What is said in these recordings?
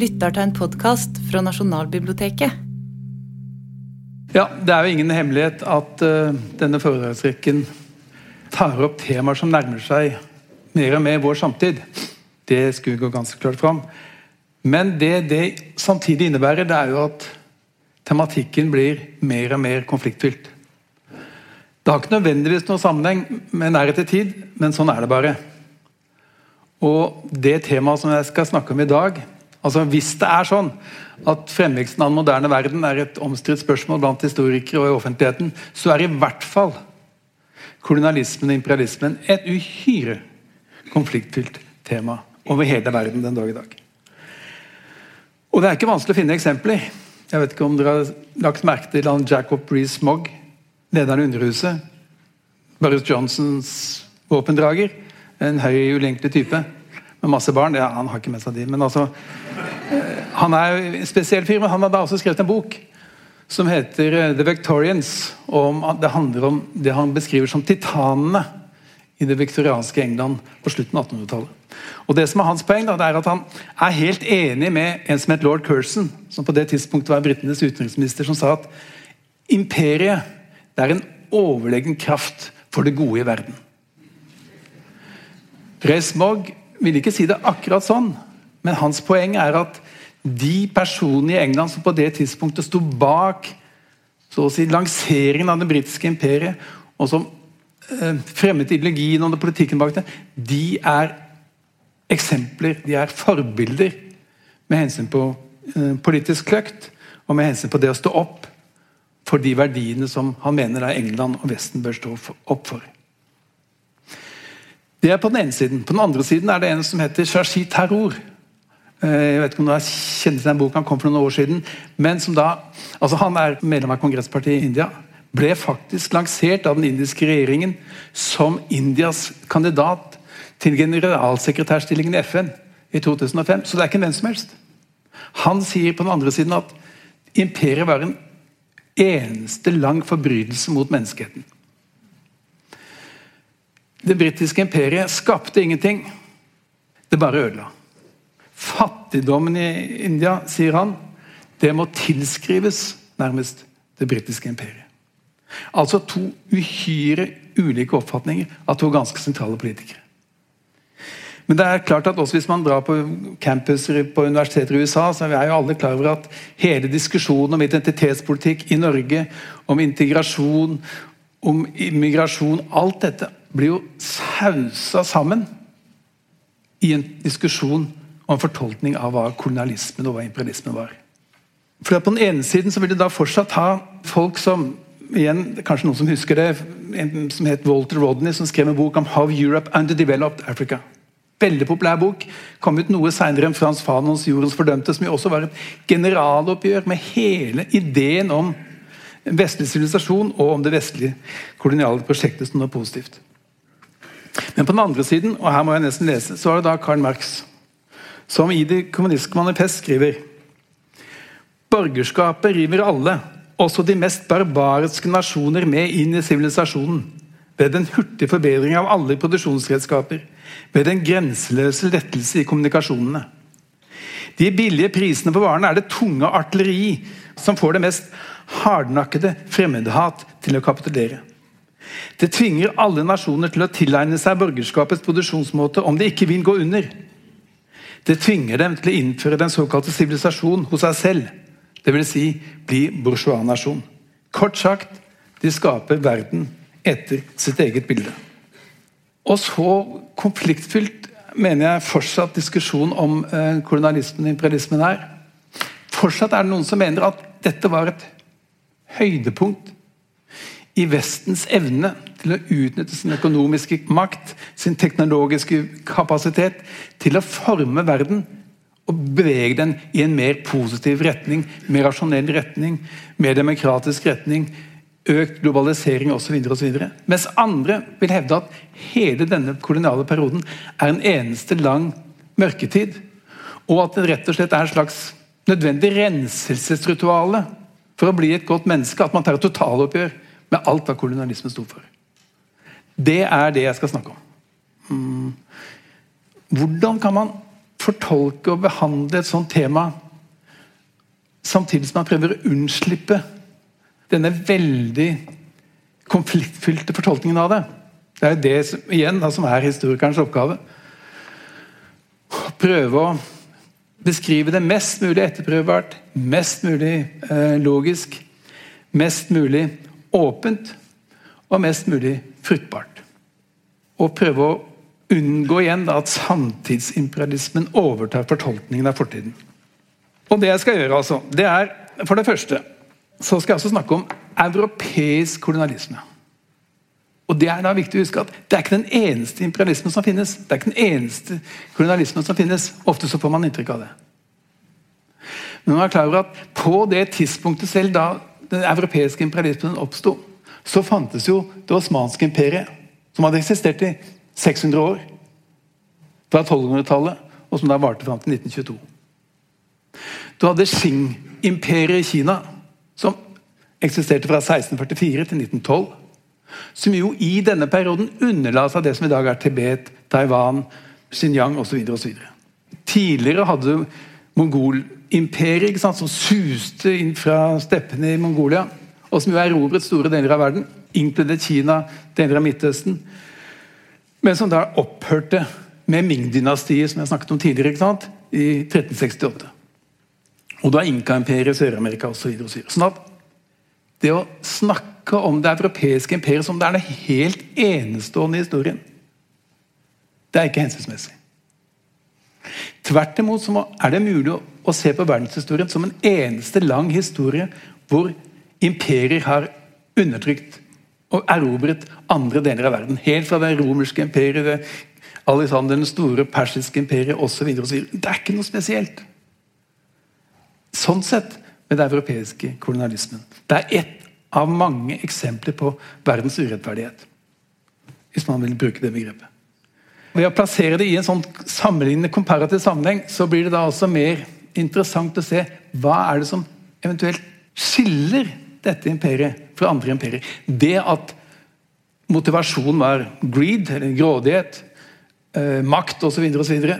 lytter til en podkast fra Nasjonalbiblioteket. Ja, Det er jo ingen hemmelighet at uh, denne foredragsrekken tar opp temaer som nærmer seg mer og mer vår samtid. Det skulle gå ganske klart fram. Men det det samtidig innebærer, det er jo at tematikken blir mer og mer konfliktfylt. Det har ikke nødvendigvis noen sammenheng med nærhet til tid, men sånn er det bare. Og det temaet som jeg skal snakke om i dag altså Hvis det er sånn at fremveksten av den moderne verden er et omstridt spørsmål blant historikere og i offentligheten, så er i hvert fall kolonialismen og imperialismen et uhyre konfliktfylt tema over hele verden den dag i dag. Og det er ikke vanskelig å finne eksempler. Jeg vet ikke om dere har lagt merke til han Jacob Rees-Mogg, lederen i Underhuset. Boris Johnsons våpendrager. En høy, ulenkelig type med masse barn. Ja, han har ikke med seg de, men altså eh, Han er en spesiell fyr, men han har da også skrevet en bok som heter eh, The Victorians. og Det handler om det han beskriver som titanene i det viktorianske England på slutten av 1800-tallet. Og det som er Hans poeng da, det er at han er helt enig med en som het lord Curzon, som på det tidspunktet var britenes utenriksminister, som sa at imperiet det er en overlegen kraft for det gode i verden. Rees-Mogg ville ikke si det akkurat sånn, men hans poeng er at de personene i England som på det tidspunktet sto bak så å si, lanseringen av det britiske imperiet, og som eh, fremmet ideologien og politikken bak det, de er eksempler, de er forbilder med hensyn på eh, politisk kløkt og med hensyn på det å stå opp for de verdiene som han mener er England og Vesten bør stå opp for. Det er på den ene siden. På den andre siden er det en som heter Shashi Terror. Eh, jeg vet ikke om du har til den boka, Han kom for noen år siden. men som da, altså Han er medlem av kongresspartiet i India. Ble faktisk lansert av den indiske regjeringen som Indias kandidat til generalsekretærstillingen i FN i 2005. Så det er ikke hvem som helst. Han sier på den andre siden at imperiet var en eneste lang forbrytelse mot menneskeheten. Det britiske imperiet skapte ingenting. Det bare ødela. Fattigdommen i India, sier han, det må tilskrives nærmest det britiske imperiet. Altså to uhyre ulike oppfatninger av to ganske sentrale politikere. Men det er klart at også hvis man drar på campuser på universiteter i USA, så er jo alle klar over at hele diskusjonen om identitetspolitikk i Norge, om integrasjon, om immigrasjon Alt dette blir jo sausa sammen i en diskusjon og en fortolkning av hva kolonialismen og hva imperialismen var. For På den ene siden så vil du da fortsatt ha folk som igjen, kanskje noen som husker det, en som het Walter Rodney, som skrev en bok om How Europe Underdeveloped Africa. Veldig populær bok. Kom ut noe seinere enn Frans Fanons 'Jordens fordømte', som jo også var et generaloppgjør med hele ideen om vestlig sivilisasjon og om det vestlige koloniale prosjektet som noe positivt. Men på den andre siden, og her må jeg nesten lese, så er det da Karl Marx, som i Det kommunistiske manifest skriver Borgerskapet river alle, også de mest barbariske nasjoner, med inn i sivilisasjonen. Ved den hurtige forbedring av alle produksjonsredskaper. Ved den grenseløse lettelse i kommunikasjonene. De billige prisene på varene er det tunge artilleri som får det mest hardnakkede fremmedhat til å kapitulere. Det tvinger alle nasjoner til å tilegne seg borgerskapets produksjonsmåte om de ikke vil gå under. Det tvinger dem til å innføre den såkalte sivilisasjon hos seg selv. Dvs. Si, bli bourgeois-nasjon. Kort sagt, de skaper verden etter sitt eget bilde. Og så konfliktfylt mener jeg fortsatt diskusjonen om eh, kolonialismen og imperialismen er. Fortsatt er det noen som mener at dette var et høydepunkt i Vestens evne til å utnytte sin økonomiske makt, sin teknologiske kapasitet, til å forme verden og bevege den i en mer positiv retning, mer rasjonell retning, mer demokratisk retning, økt globalisering osv. Mens andre vil hevde at hele denne koloniale perioden er en eneste lang mørketid, og at det rett og slett er en slags nødvendig renselsesrituale for å bli et godt menneske, at man tar et totaloppgjør med alt hva kolonialismen sto for. Det er det jeg skal snakke om. Mm. Hvordan kan man fortolke og behandle et sånt tema samtidig som man prøver å unnslippe denne veldig konfliktfylte fortolkningen av det. Det er jo det som, igjen da, som er historikerens oppgave. Å prøve å beskrive det mest mulig etterprøvbart, mest mulig eh, logisk, mest mulig åpent og mest mulig fruktbart. Og prøve å unngå igjen da, at samtidsimperialismen overtar fortolkningen av fortiden. Og det jeg skal gjøre, altså, det er for det første så skal jeg også snakke om europeisk kolonialisme. Og Det er da viktig å huske at det er ikke den eneste imperialismen som finnes. Det er ikke den eneste kolonialismen som finnes. Ofte så får man inntrykk av det. Men man er klar over at på det tidspunktet selv da den europeiske imperialismen oppsto, så fantes jo det osmanske imperiet, som hadde eksistert i 600 år. Fra 1200-tallet, og som da varte fram til 1922. Du hadde Qing-imperiet i Kina, som eksisterte fra 1644 til 1912. Som jo i denne perioden underla seg det som i dag er Tibet, Taiwan, Xinjiang osv. Tidligere hadde du Mongolimperiet som suste inn fra steppene i Mongolia, og som jo erobret store deler av verden, inkludert Kina, deler av Midtøsten. Men som da opphørte med Ming-dynastiet, som jeg snakket om tidligere, i 1368. Og da Inka-imperiet Sør-Amerika osv. Så videre. sånn at det å snakke om det europeiske imperiet som det er det helt enestående i historien, det er ikke hensiktsmessig. Tvert imot så er det mulig å se på verdenshistorien som en eneste lang historie hvor imperier har undertrykt og erobret andre deler av verden. Helt fra det romerske imperiet, Alexander den store, persiske imperiet osv. Det er ikke noe spesielt. Sånn sett med den europeiske kolonialismen. Det er ett av mange eksempler på verdens urettferdighet. Hvis man vil bruke det begrepet. Ved å plassere det i en sånn sammenlignende komparativ sammenheng, så blir det da også mer interessant å se hva er det som eventuelt skiller dette imperiet fra andre imperier. Det at motivasjonen var greed, eller grådighet, eh, makt osv., osv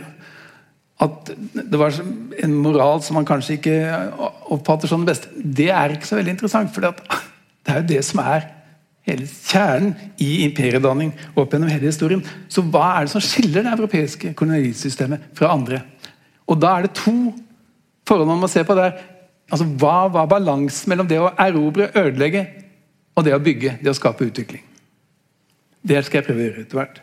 at det var en moral som man kanskje ikke oppfatter som den beste, det er ikke så veldig interessant. For det er jo det som er hele kjernen i imperiedanning opp gjennom hele historien. Så hva er det som skiller det europeiske kolonisystemet fra andre? Og da er det to forhold man må se på der. Altså, Hva var balansen mellom det å erobre, ødelegge, og det å bygge, det å skape utvikling? Det skal jeg prøve å gjøre etter hvert.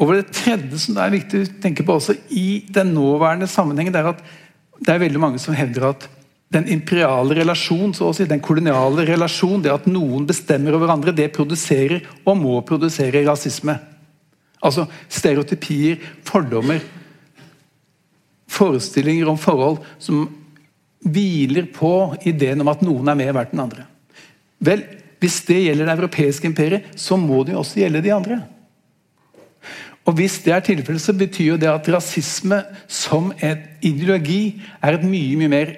Og Det tredje som det er viktig å tenke på også i den nåværende sammenhengen, det er at det er veldig mange som hevder at den imperiale relasjon, så å si, den koloniale relasjon, det at noen bestemmer over andre, det produserer og må produsere rasisme. Altså stereotypier, fordommer, forestillinger om forhold som hviler på ideen om at noen er mer verdt enn andre. Vel, hvis det gjelder det europeiske imperiet, så må det jo også gjelde de andre. Og Hvis det er tilfellet, så betyr jo det at rasisme som et ideologi er et mye mye mer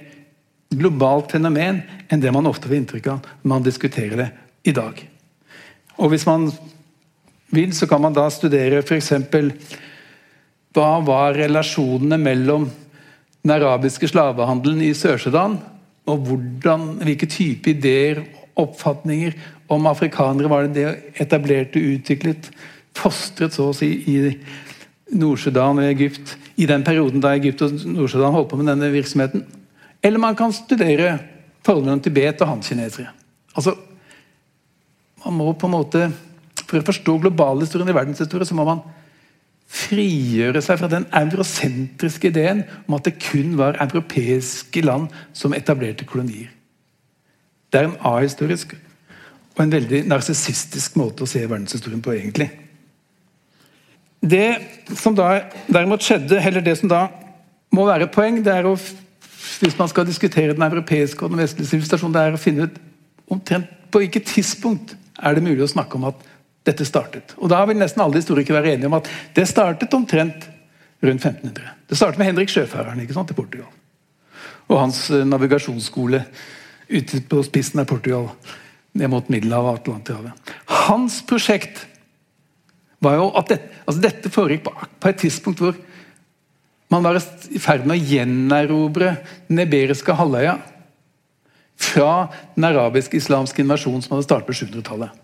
globalt fenomen enn det man ofte får inntrykk av når man diskuterer det i dag. Og Hvis man vil, så kan man da studere f.eks. hva var relasjonene mellom den arabiske slavehandelen i Sør-Sudan, og hvordan, hvilke type ideer oppfatninger om afrikanere var det det etablerte, utviklet fostret så å si i Nord-Sudan og Egypt i den perioden da Egypt og Nord-Sudan holdt på med denne virksomheten. Eller man kan studere forholdet mellom Tibet og hankinesere. Altså, man må på en måte, For å forstå globalhistorien i verdenshistorie så må man frigjøre seg fra den eurosentriske ideen om at det kun var europeiske land som etablerte kolonier. Det er en ahistorisk og en veldig narsissistisk måte å se verdenshistorien på, egentlig. Det som da derimot skjedde, eller det som da må være et poeng, det er å hvis man skal diskutere den europeiske og den vestlige sivilisasjonen, det er å finne ut omtrent på hvilket tidspunkt er det mulig å snakke om at dette startet. Og Da vil nesten alle historikere være enige om at det startet omtrent rundt 1500. Det startet med Henrik Sjøfareren ikke sant, til Portugal. Og hans eh, navigasjonsskole ute på spissen av Portugal, ned mot Middelhavet og Atlanterhavet. Hans prosjekt var jo at dette, altså dette foregikk på, på, et tidspunkt hvor Man var i ferd med å gjenerobre den iberiske halvøya fra den arabiske islamske invasjonen som hadde startet på 700-tallet.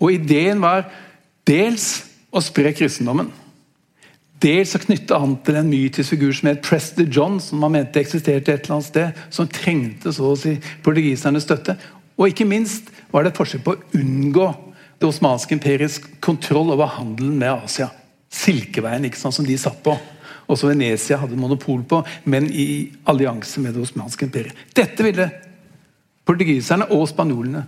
Og Ideen var dels å spre kristendommen. Dels å knytte an til en mytisk figur som het Prester John, som man mente eksisterte et eller annet sted, som trengte så å si portugisernes støtte. Og ikke minst var det et forsøk på å unngå det osmanske imperiets kontroll over handelen med Asia. Silkeveien, ikke sant, som de satt på. Også Venezia hadde monopol på, men i allianse med det osmanske imperiet. Dette ville portugiserne og spanjolene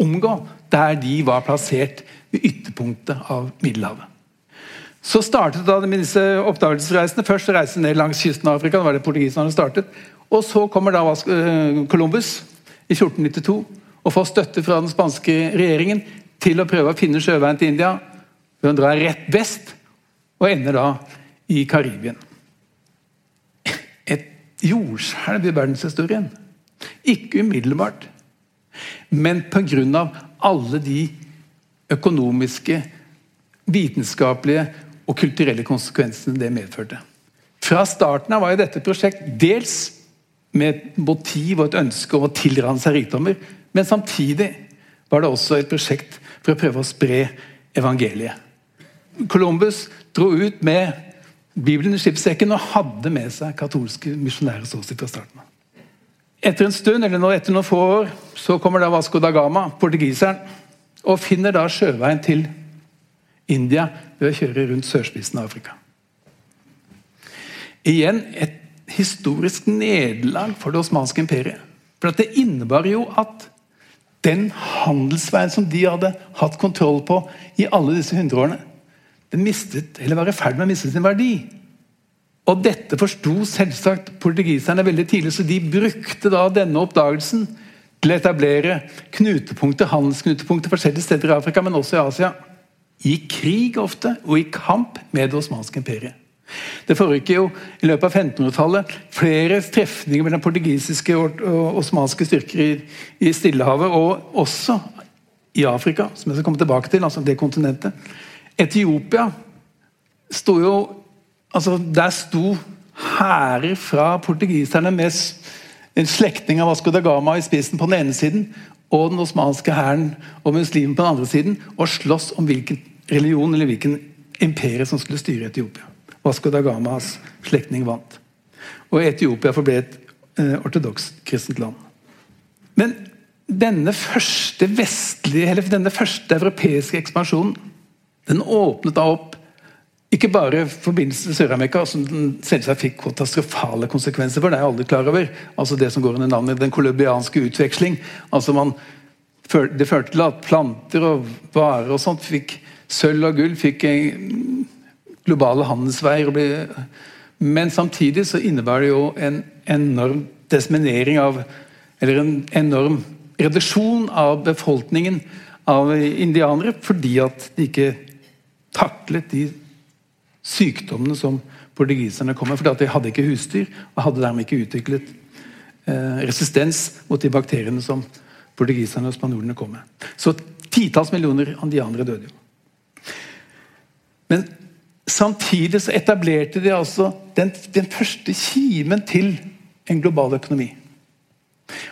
omgå, der de var plassert ved ytterpunktet av Middelhavet. Så startet da med disse oppdagelsesreisene. Først reise ned langs kysten av Afrika. det var det portugiserne startet. Og så kommer da eh, Columbus i 1492 og får støtte fra den spanske regjeringen til å prøve å finne sjøveien til India. Hun drar rett vest og ender da i Karibien. Et jordskjelv i verdenshistorien. Ikke umiddelbart, men pga. Alle de økonomiske, vitenskapelige og kulturelle konsekvensene det medførte. Fra starten av var jo dette et prosjekt dels med et motiv og et ønske om å tilrane seg rikdommer, men samtidig var det også et prosjekt for å prøve å spre evangeliet. Columbus dro ut med Bibelen i skipssekken og hadde med seg katolske misjonærer så fra starten av. Etter en stund, eller etter noen få år så kommer da Vasco da Gama, portugiseren, og finner da sjøveien til India ved å kjøre rundt sørspissen av Afrika. Igjen et historisk nederlag for det osmanske imperiet. For Det innebar jo at den handelsveien som de hadde hatt kontroll på i alle disse hundreårene, den mistet, eller var i ferd med å miste sin verdi. Og Dette forsto selvsagt portugiserne veldig tidlig, så de brukte da denne oppdagelsen til å etablere knutepunkter, handelsknutepunkter forskjellige steder i Afrika, men også i Asia. I krig ofte, og i kamp med det osmanske imperiet. Det foregikk jo i løpet av 1500-tallet flere trefninger mellom portugisiske og osmanske styrker i, i Stillehavet, og også i Afrika, som jeg skal komme tilbake til, altså det kontinentet. Etiopia sto jo altså Der sto hærer fra portugiserne med en slektning av Vasco da Gama i spissen på den ene siden, og den osmanske hæren og muslimen på den andre siden, og slåss om hvilken religion eller hvilken imperie som skulle styre Etiopia. Vasco da Gamas slektning vant. Og Etiopia forble et eh, ortodoks kristent land. Men denne første vestlige, eller denne første europeiske ekspansjonen den åpnet da opp ikke bare forbindelsen til Sør-Amerika, som den selvsagt fikk katastrofale konsekvenser for. Det er jeg aldri klar over. Altså Det som går under navnet den colombianske utveksling. altså man, Det førte til at planter og varer og sånt fikk sølv og gull fikk globale handelsveier. Men samtidig så innebærer det jo en enorm desminering av Eller en enorm reduksjon av befolkningen av indianere fordi at de ikke taklet de sykdommene som portugiserne kom med. fordi de hadde ikke husdyr og hadde dermed ikke utviklet eh, resistens mot de bakteriene som portugiserne og spanjolene kom med. Så titalls millioner andianere døde jo. Men Samtidig så etablerte de altså den, den første kimen til en global økonomi.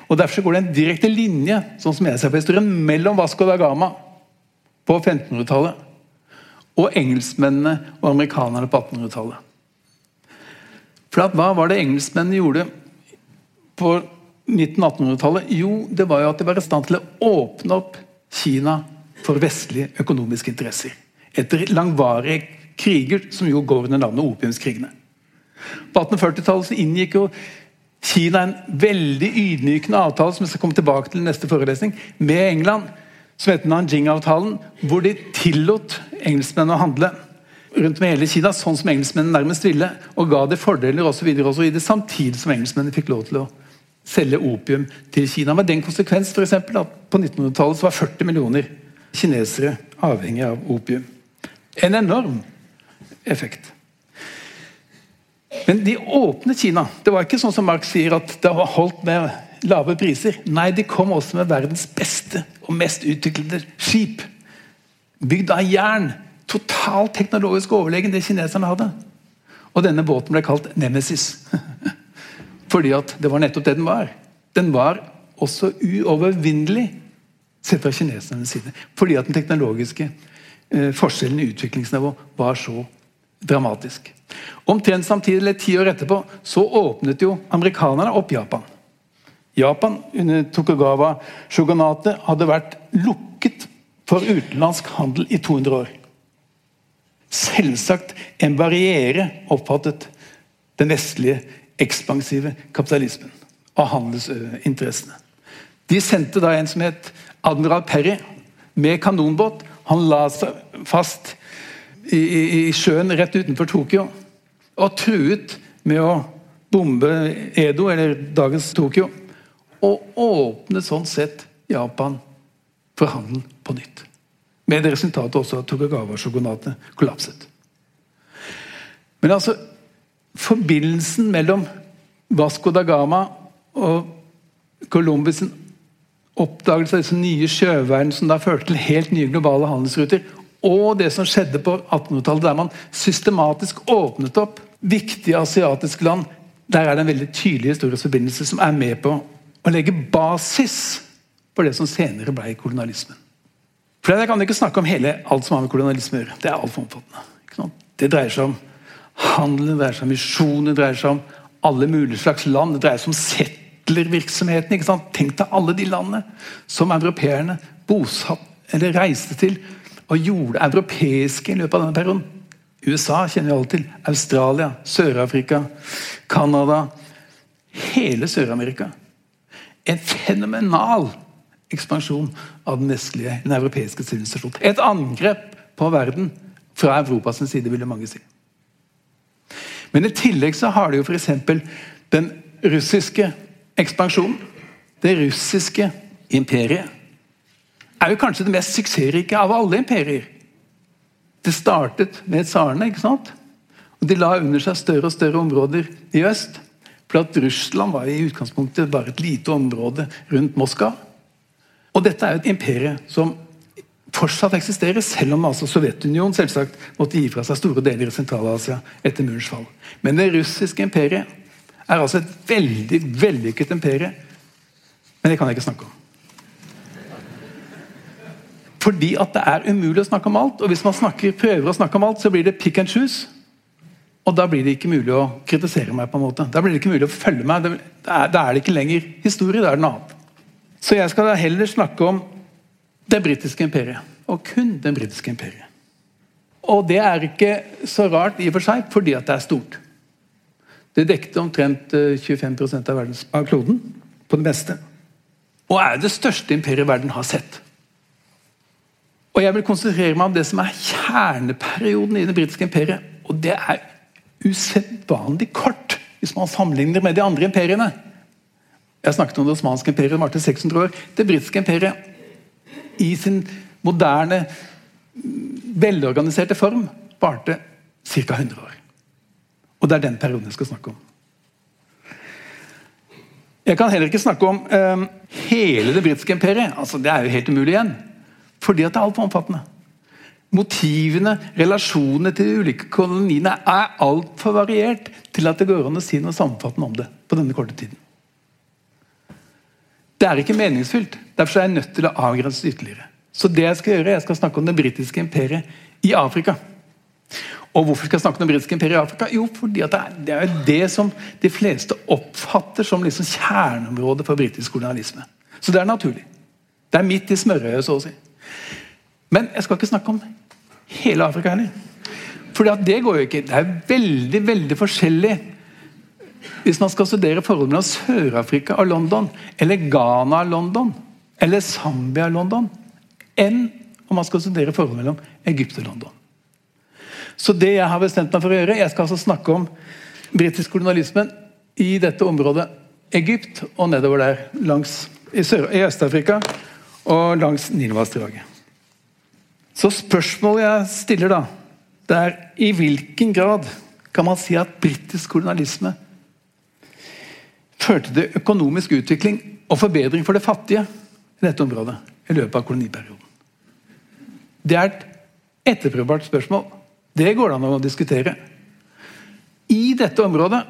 Og Derfor går det en direkte linje sånn som jeg ser på historien, mellom Vasco da Gama på 1500-tallet og engelskmennene og amerikanerne på 1800-tallet. For Hva var det engelskmennene gjorde på midten av 1800-tallet? Jo, det var jo at de var i stand til å åpne opp Kina for vestlige økonomiske interesser. Etter langvarige kriger som jo går under navnet opiumskrigene. På 1840-tallet inngikk jo Kina en veldig ydmykende avtale som jeg skal komme tilbake til i neste forelesning, med England, som heter Nanjing-avtalen, hvor de tillot engelskmennene å handle rundt med hele Kina, sånn som engelskmennene nærmest ville, og ga det fordeler osv. samtidig som engelskmennene fikk lov til å selge opium til Kina. Med den konsekvens for eksempel, at på 1900-tallet var 40 millioner kinesere avhengig av opium. En enorm effekt. Men de åpnet Kina. Det var ikke sånn som Marx sier, at det var holdt med lave priser. Nei, de kom også med verdens beste og mest utviklede skip. Bygd av jern. Totalt teknologisk overlegen det kineserne hadde. Og denne båten ble kalt Nemesis. Fordi at det var nettopp det den var. Den var også uovervinnelig sett fra kinesernes side. Fordi at den teknologiske eh, forskjellen i utviklingsnivå var så dramatisk. Omtrent samtidig, eller ti år etterpå, så åpnet jo amerikanerne opp Japan. Japan under Tokugawa Shogunate hadde vært lukket for utenlandsk handel i 200 år. Selvsagt en barriere oppfattet den vestlige ekspansive kapitalismen og handelsinteressene. De sendte da en som het admiral Perry med kanonbåt. Han la seg fast i, i, i sjøen rett utenfor Tokyo og truet med å bombe Edo, eller dagens Tokyo. Og åpne sånn sett Japan for handel på nytt. Med det resultatet også at Tokugawa-shogunatet kollapset. Men altså Forbindelsen mellom Vasco da Gama og Columbus' oppdagelse av disse nye sjøveiene som da førte til helt nye globale handelsruter, og det som skjedde på 1800-tallet, der man systematisk åpnet opp viktige asiatiske land, der er det en veldig tydelig historisk forbindelse som er med på å legge basis for det som senere ble kolonialismen. For Jeg kan ikke snakke om hele alt som har med kolonialisme å gjøre. Det er altfor omfattende. Det dreier seg om handel, det dreier seg om misjon, det dreier seg om alle mulige slags land. Det dreier seg om settlervirksomheten. Tenk deg alle de landene som europeerne bosatt eller reiste til og gjorde europeiske i løpet av denne perioden. USA kjenner vi alle til. Australia, Sør-Afrika, Canada Hele Sør-Amerika. En fenomenal ekspansjon av den vestlige, den europeiske sivilisasjonen. Et angrep på verden fra Europas side, ville mange si. Men i tillegg så har det jo f.eks. den russiske ekspansjonen. Det russiske imperiet er jo kanskje det mest suksessrike av alle imperier. Det startet med tsarene. ikke sant? Og De la under seg større og større områder i øst. For at Russland var i utgangspunktet bare et lite område rundt Moskva. Og dette er jo et imperie som fortsatt eksisterer, selv om altså Sovjetunionen selvsagt måtte gi fra seg store deler i Sentral-Asia etter murens fall. Men det russiske imperiet er altså et veldig vellykket imperie. Men det kan jeg ikke snakke om. Fordi at det er umulig å snakke om alt. Og hvis man snakker, prøver å snakke om alt, så blir det pick and choose. Og da blir det ikke mulig å kritisere meg. på en måte. Da blir det ikke mulig å følge meg. Da er, det ikke lenger historie, da er det noe annet. Så jeg skal da heller snakke om det britiske imperiet. Og kun det britiske imperiet. Og det er ikke så rart i og for seg, fordi at det er stort. Det dekte omtrent 25 eh, av, verdens, av kloden på det meste. Og er det største imperiet verden har sett. Og Jeg vil konsentrere meg om det som er kjerneperioden i det britiske imperiet. Og det er usedvanlig kort hvis man sammenligner med de andre imperiene. Jeg snakket om det osmanske imperiet, som varte 600 år. Det britiske imperiet i sin moderne, velorganiserte form varte ca. 100 år. Og det er den perioden jeg skal snakke om. Jeg kan heller ikke snakke om eh, hele det britiske imperiet. Altså, det er jo helt umulig igjen. Fordi at det er altfor omfattende. Motivene, relasjonene til de ulike koloniene er altfor variert til at det går an å si noe sammenfattende om det på denne korte tiden. Det er ikke meningsfylt. Derfor er jeg nødt til å avgrense ytterligere. Så det Jeg skal gjøre, jeg skal snakke om det britiske imperiet i Afrika. Og Hvorfor skal jeg snakke om det britiske imperiet i Afrika? Jo, fordi det er, det er det som de fleste oppfatter som liksom kjerneområdet for britisk kolonialisme. Så det er naturlig. Det er midt i smørøyet, så å si. Men jeg skal ikke snakke om hele Afrika heller. For det går jo ikke. Det er veldig, veldig forskjellig hvis man skal studere forholdet mellom Sør-Afrika og London, eller Ghana og London, eller Zambia og London, enn om man skal studere forholdet mellom Egypt og London. Så det jeg har bestemt meg for å gjøre, jeg skal altså snakke om britisk kolonialisme i dette området Egypt og nedover der langs i, i Øst-Afrika og langs Nilvassdraget. Så spørsmålet jeg stiller da, det er i hvilken grad kan man si at britisk kolonialisme førte til økonomisk utvikling og forbedring for det fattige i dette området i løpet av koloniperioden? Det er et etterprøvbart spørsmål. Det går det an å diskutere. I dette området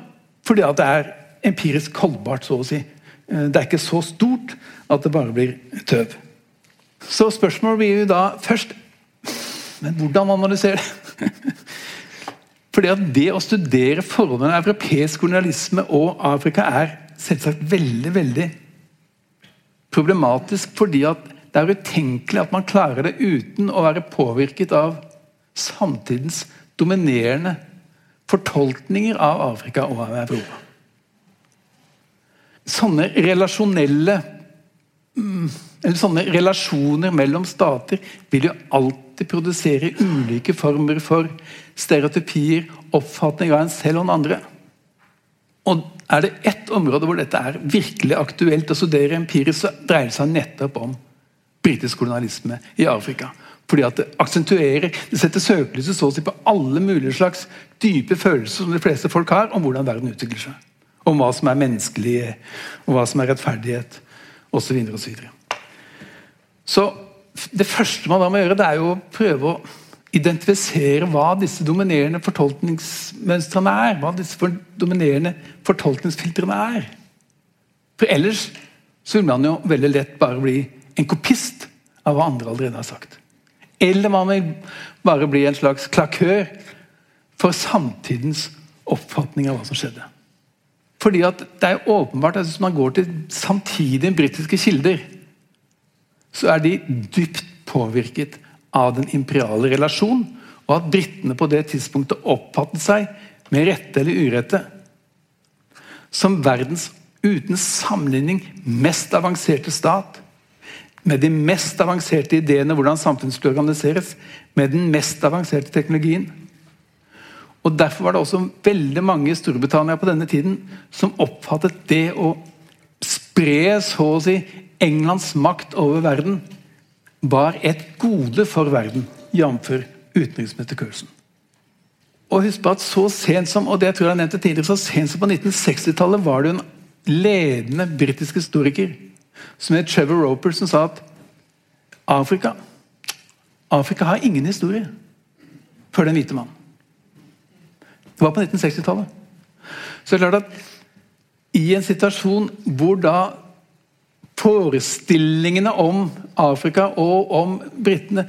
fordi at det er empirisk holdbart, så å si. Eh, det er ikke så stort at det bare blir tøv. Så spørsmålet blir jo da først Men hvordan analysere det? Fordi at Det å studere forholdene av europeisk kolonialisme og Afrika er selvsagt veldig veldig problematisk. Fordi at det er utenkelig at man klarer det uten å være påvirket av samtidens dominerende fortolkninger av Afrika og av Europa. Sånne relasjonelle mm, eller sånne relasjoner mellom stater vil jo alltid produsere ulike former for stereotypier, oppfatning av en selv og den andre. Og Er det ett område hvor dette er virkelig aktuelt å studere empirisk, så dreier det seg nettopp om britisk kolonialisme i Afrika. Fordi at Det aksentuerer, det setter søkelyset så å si på alle mulige slags dype følelser som de fleste folk har om hvordan verden utvikler seg. Om hva som er menneskelig, om hva som er rettferdighet osv. osv. Så det første man da må gjøre, det er jo å prøve å identifisere hva disse dominerende fortolkningsmønstrene er. Hva disse for dominerende fortolkningsfiltrene er. For ellers så vil man jo veldig lett bare bli en kopist av hva andre allerede har sagt. Eller man vil bare bli en slags klakør for samtidens oppfatning av hva som skjedde. Fordi at det er åpenbart at Hvis man går til samtidige britiske kilder, så er de dypt påvirket av den imperiale relasjon, og at britene på det tidspunktet oppfattet seg, med rette eller urette, som verdens uten sammenligning mest avanserte stat. Med de mest avanserte ideene hvordan samfunnet skulle organiseres. Med den mest avanserte teknologien. Og Derfor var det også veldig mange i Storbritannia på denne tiden som oppfattet det å spre så å si Englands makt over verden var et gode for verden, jf. utenriksminister Curlsen. Og husk på at så sent som og det tror jeg nevnte tidligere, så sent som på 1960-tallet var det en ledende britisk historiker som het Trevor Roper, som sa at Afrika Afrika har ingen historie før den hvite mann. Det var på 1960-tallet. Så det er klart at i en situasjon hvor da forestillingene om Afrika og om britene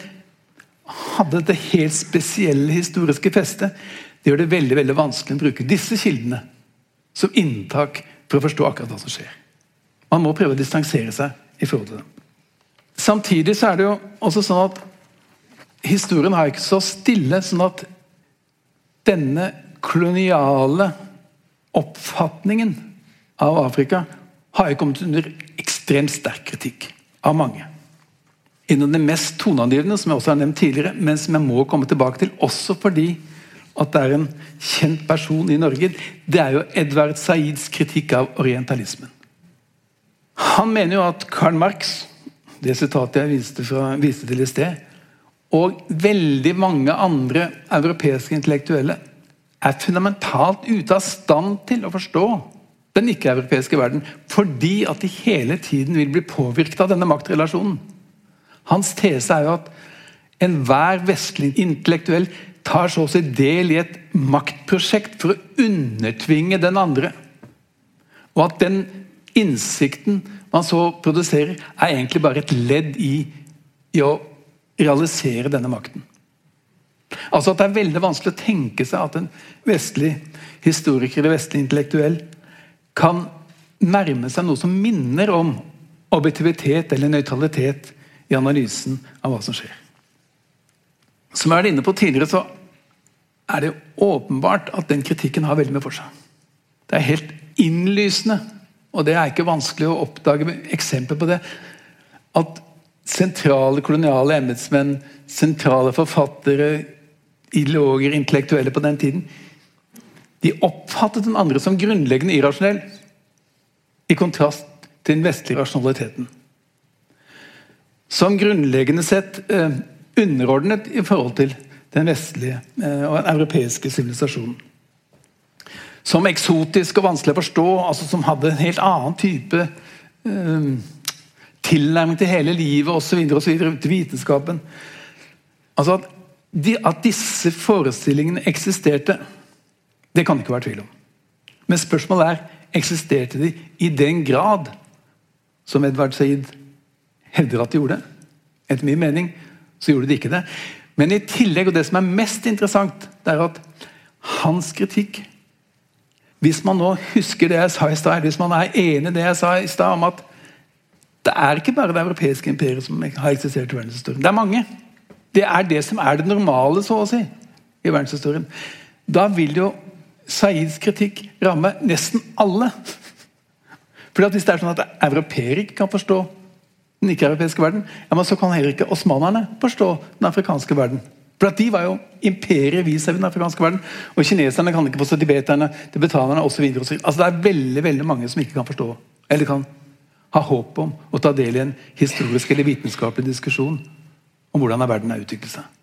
hadde det helt spesielle historiske festet. Det gjør det veldig veldig vanskelig å bruke disse kildene som inntak for å forstå akkurat hva som skjer. Man må prøve å distansere seg i forhold til dem. Samtidig så er det jo også sånn at historien har ikke så stille sånn at denne koloniale oppfatningen av Afrika har jo kommet under ekstremt sterk kritikk av mange. En av de mest toneangivende, som jeg også har nevnt tidligere, men som jeg må komme tilbake til, også fordi at det er en kjent person i Norge, det er jo Edvard Saids kritikk av orientalismen. Han mener jo at Karl Marx, det sitatet jeg viste, fra, viste til i sted, og veldig mange andre europeiske intellektuelle er fundamentalt ute av stand til å forstå den ikke-europeiske verden fordi at de hele tiden vil bli påvirket av denne maktrelasjonen. Hans tese er jo at enhver vestlig intellektuell tar så å si del i et maktprosjekt for å undertvinge den andre. Og at den innsikten man så produserer, er egentlig bare et ledd i, i å realisere denne makten. Altså at Det er veldig vanskelig å tenke seg at en vestlig historiker eller vestlig intellektuell kan nærme seg noe som minner om objektivitet eller nøytralitet i analysen av hva som skjer. Som jeg var inne på tidligere, så er det åpenbart at den kritikken har veldig mye for seg. Det er helt innlysende, og det er ikke vanskelig å oppdage eksempel på det, at sentrale koloniale embetsmenn, sentrale forfattere, ideologer, intellektuelle på den tiden, de oppfattet den andre som grunnleggende irrasjonell, i kontrast til den vestlige rasjonaliteten. Som grunnleggende sett eh, underordnet i forhold til den vestlige eh, og den europeiske sivilisasjonen. Som eksotisk og vanskelig å forstå, altså som hadde en helt annen type eh, tilnærming til hele livet osv. til vitenskapen. Altså at, de, at disse forestillingene eksisterte Det kan det ikke være tvil om. Men spørsmålet er eksisterte de i den grad som Edvard Said hevder at de gjorde. Etter min mening så gjorde de ikke det. Men i tillegg, og det som er mest interessant, det er at hans kritikk Hvis man nå husker det jeg sa i stad, hvis man er enig i det jeg sa i stad om at det er ikke bare det europeiske imperiet som har eksistert i verdenshistorien. Det er mange. Det er det som er det normale, så å si, i verdenshistorien. Da vil jo Saids kritikk ramme nesten alle. Fordi at Hvis det er sånn at europeere ikke kan forstå den ikke-europeiske verden, ja, men så kan heller ikke osmanerne forstå den afrikanske verden. For at De var jo imperiet vi ser i den afrikanske verden. Og kineserne kan ikke forstå tibeterne, tibetanerne osv. Altså, det er veldig veldig mange som ikke kan forstå, eller kan ha håp om å ta del i en historisk eller vitenskapelig diskusjon om hvordan verden har utviklet seg.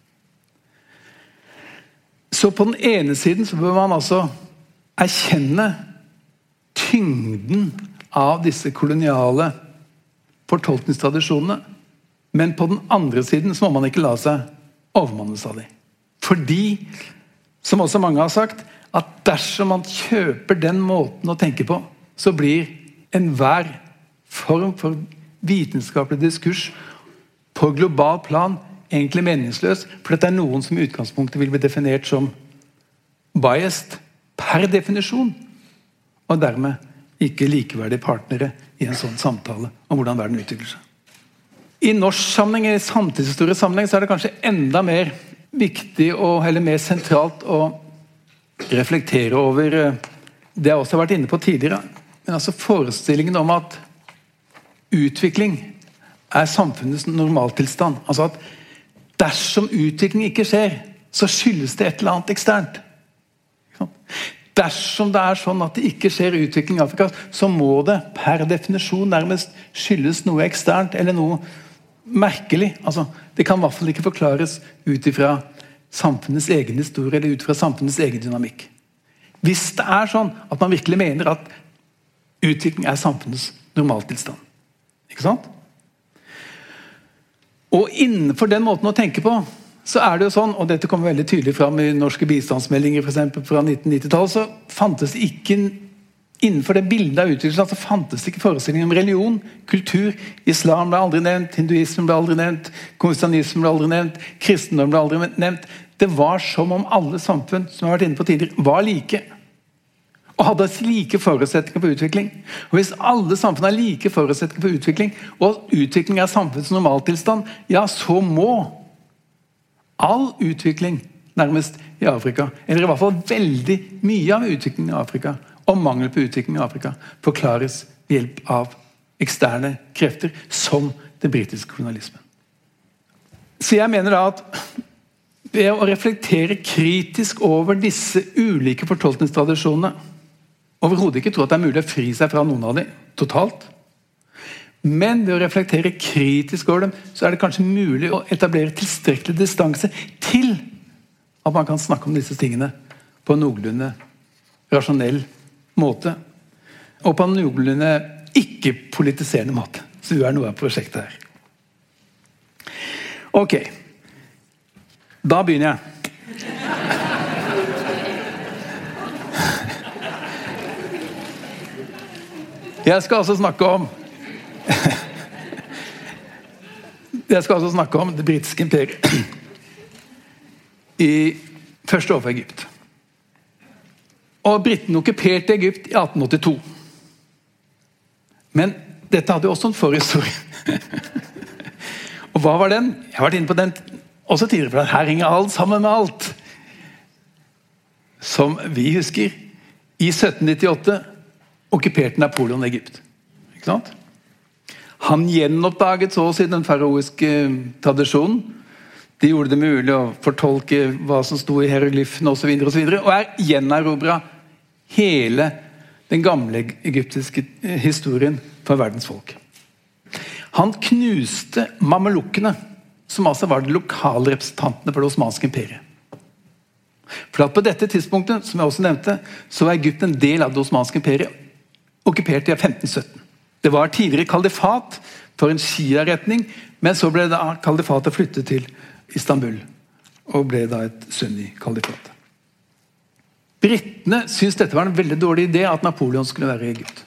Så på den ene siden så bør man altså erkjenne tyngden av disse koloniale fortolkningstradisjonene. Men på den andre siden så må man ikke la seg overmannes av dem. Fordi, som også mange har sagt, at dersom man kjøper den måten å tenke på, så blir enhver form for vitenskapelig diskurs på global plan egentlig meningsløs, for det er noen som i utgangspunktet vil bli definert som biased per definisjon, og dermed ikke likeverdige partnere i en sånn samtale om hvordan verden utvikler seg. I norsk sammenheng, i samtidshistorisk sammenheng så er det kanskje enda mer viktig og, eller mer sentralt å reflektere over eh, det jeg også har vært inne på tidligere. Men altså forestillingen om at utvikling er samfunnets normaltilstand. Altså at Dersom utvikling ikke skjer, så skyldes det et eller annet eksternt. Dersom det er sånn at det ikke skjer utvikling i Afrika, så må det per definisjon nærmest skyldes noe eksternt eller noe merkelig. Altså, det kan i hvert fall ikke forklares ut ifra samfunnets egen historie eller ut fra samfunnets egen dynamikk. Hvis det er sånn at man virkelig mener at utvikling er samfunnets normaltilstand. Ikke sant? Og innenfor den måten å tenke på, så er det jo sånn, og dette kommer veldig tydelig fram i norske bistandsmeldinger for eksempel, fra 1990-tallet, så fantes det ikke Innenfor det bildet av utviklingen så fantes det ikke forestillinger om religion, kultur. Islam ble aldri nevnt, hinduismen ble aldri nevnt, konstitusjonismen ble aldri nevnt, kristendom ble aldri nevnt. Det var som om alle samfunn som har vært inne på tidligere, var like og hadde like forutsetninger for utvikling. Og Hvis alle samfunn har like forutsetninger for utvikling, og utvikling er samfunnets normaltilstand, ja, så må all utvikling nærmest i Afrika, eller i hvert fall veldig mye av utviklingen i Afrika, og mangel på utvikling i Afrika, forklares ved hjelp av eksterne krefter, som den britiske kolonialismen. Så jeg mener da at ved å reflektere kritisk over disse ulike fortolkningstradisjonene overhodet ikke tro at det er mulig å fri seg fra noen av dem totalt. Men ved å reflektere kritisk over dem, så er det kanskje mulig å etablere tilstrekkelig distanse til at man kan snakke om disse tingene på en noenlunde rasjonell måte. Og på en noenlunde ikke-politiserende måte. Så du er noe av prosjektet her. Ok. Da begynner jeg. Jeg skal altså snakke om Jeg skal altså snakke om det britiske imperiet i første år for Egypt. Og Britene okkuperte Egypt i 1882. Men dette hadde jo også en forhistorie. Og hva var den? Jeg har vært inne på den også tidligere, for her henger alt sammen med alt. Som vi husker. I 1798 okkuperte Napoleon Egypt. Ikke sant? Han gjenoppdaget så å si den faraoiske eh, tradisjonen. De gjorde det mulig å fortolke hva som sto i hieroglyfene osv. Og, så videre, og, og er gjenerobra hele den gamle egyptiske eh, historien for verdens folk. Han knuste mamelukkene, som altså var de lokale representantene for det osmanske imperiet. For at På dette tidspunktet som jeg også nevnte, så var Egypt en del av det osmanske imperiet okkupert i 1517. Det var tidligere kalifat for en Shia-retning, men så ble da kalifatet flyttet til Istanbul og ble da et sunni-kalifat. Britene syntes dette var en veldig dårlig idé at Napoleon skulle være i Egypt.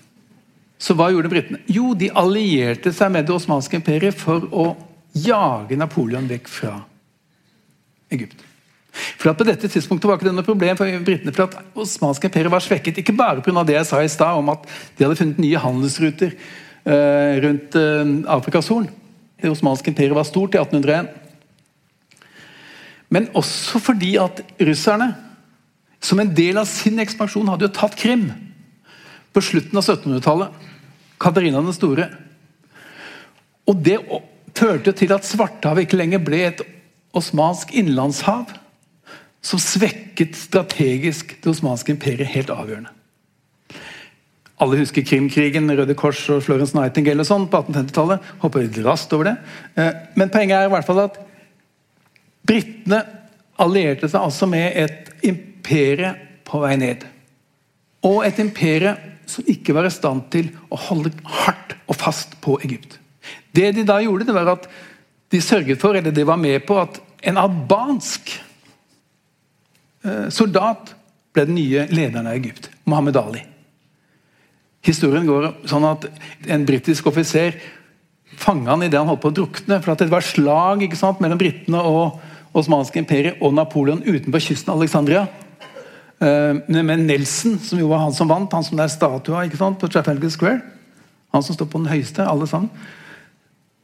Så hva gjorde britene? Jo, de allierte seg med det osmanske imperiet for å jage Napoleon vekk fra Egypt. For at På dette tidspunktet var ikke det noe problem for britene, for at osmanske imperiet var svekket. Ikke bare pga. det jeg sa i stad om at de hadde funnet nye handelsruter eh, rundt eh, Afrikas Horn. Det osmanske imperiet var stort i 1801. Men også fordi at russerne, som en del av sin ekspansjon, hadde jo tatt Krim på slutten av 1700-tallet. Katarina den store. Og Det førte til at Svartehavet ikke lenger ble et osmansk innlandshav, som svekket strategisk det osmanske imperiet helt avgjørende. Alle husker Krimkrigen, Røde Kors og Florence Nightingale og sånn på 1850-tallet. Hopper litt raskt over det. Eh, men poenget er i hvert fall at britene allierte seg altså med et imperie på vei ned. Og et imperie som ikke var i stand til å holde hardt og fast på Egypt. Det de da gjorde, det var at de sørget for, eller de var med på, at en albansk soldat ble den nye lederen av Egypt. Mohammed Ali. Historien går sånn at en britisk offiser fanga han idet han holdt på å drukne. for Det var slag sant, mellom britene og osmanske imperiet og Napoleon utenfor kysten av Alexandria. Men Nelson, som jo var han som vant, han som det er statua ikke sant, på Trafalgar Square. Han som står på den høyeste, alle sammen.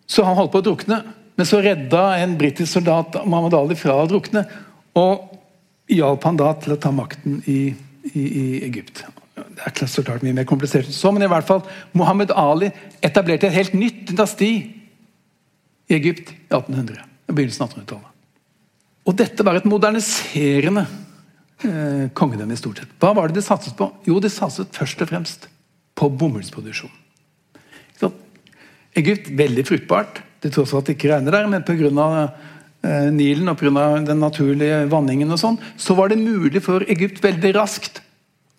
Så han holdt på å drukne, men så redda en britisk soldat Mohammed Ali fra å drukne. Og hjalp han da til å ta makten i, i, i Egypt. Det er så klart mye mer komplisert enn så, men i hvert fall, Mohammed Ali etablerte et helt nytt dynasti i Egypt i 1800. i begynnelsen av 1800-tallet. Og dette var et moderniserende eh, kongedømme i stort sett. Hva var det de satset på? Jo, de satset først og fremst på bomullsproduksjon. Egypt veldig fruktbart, til tross for at det ikke regner der, men pga. Eh, Nilen pga. den naturlige vanningen og sånn, så var det mulig for Egypt veldig raskt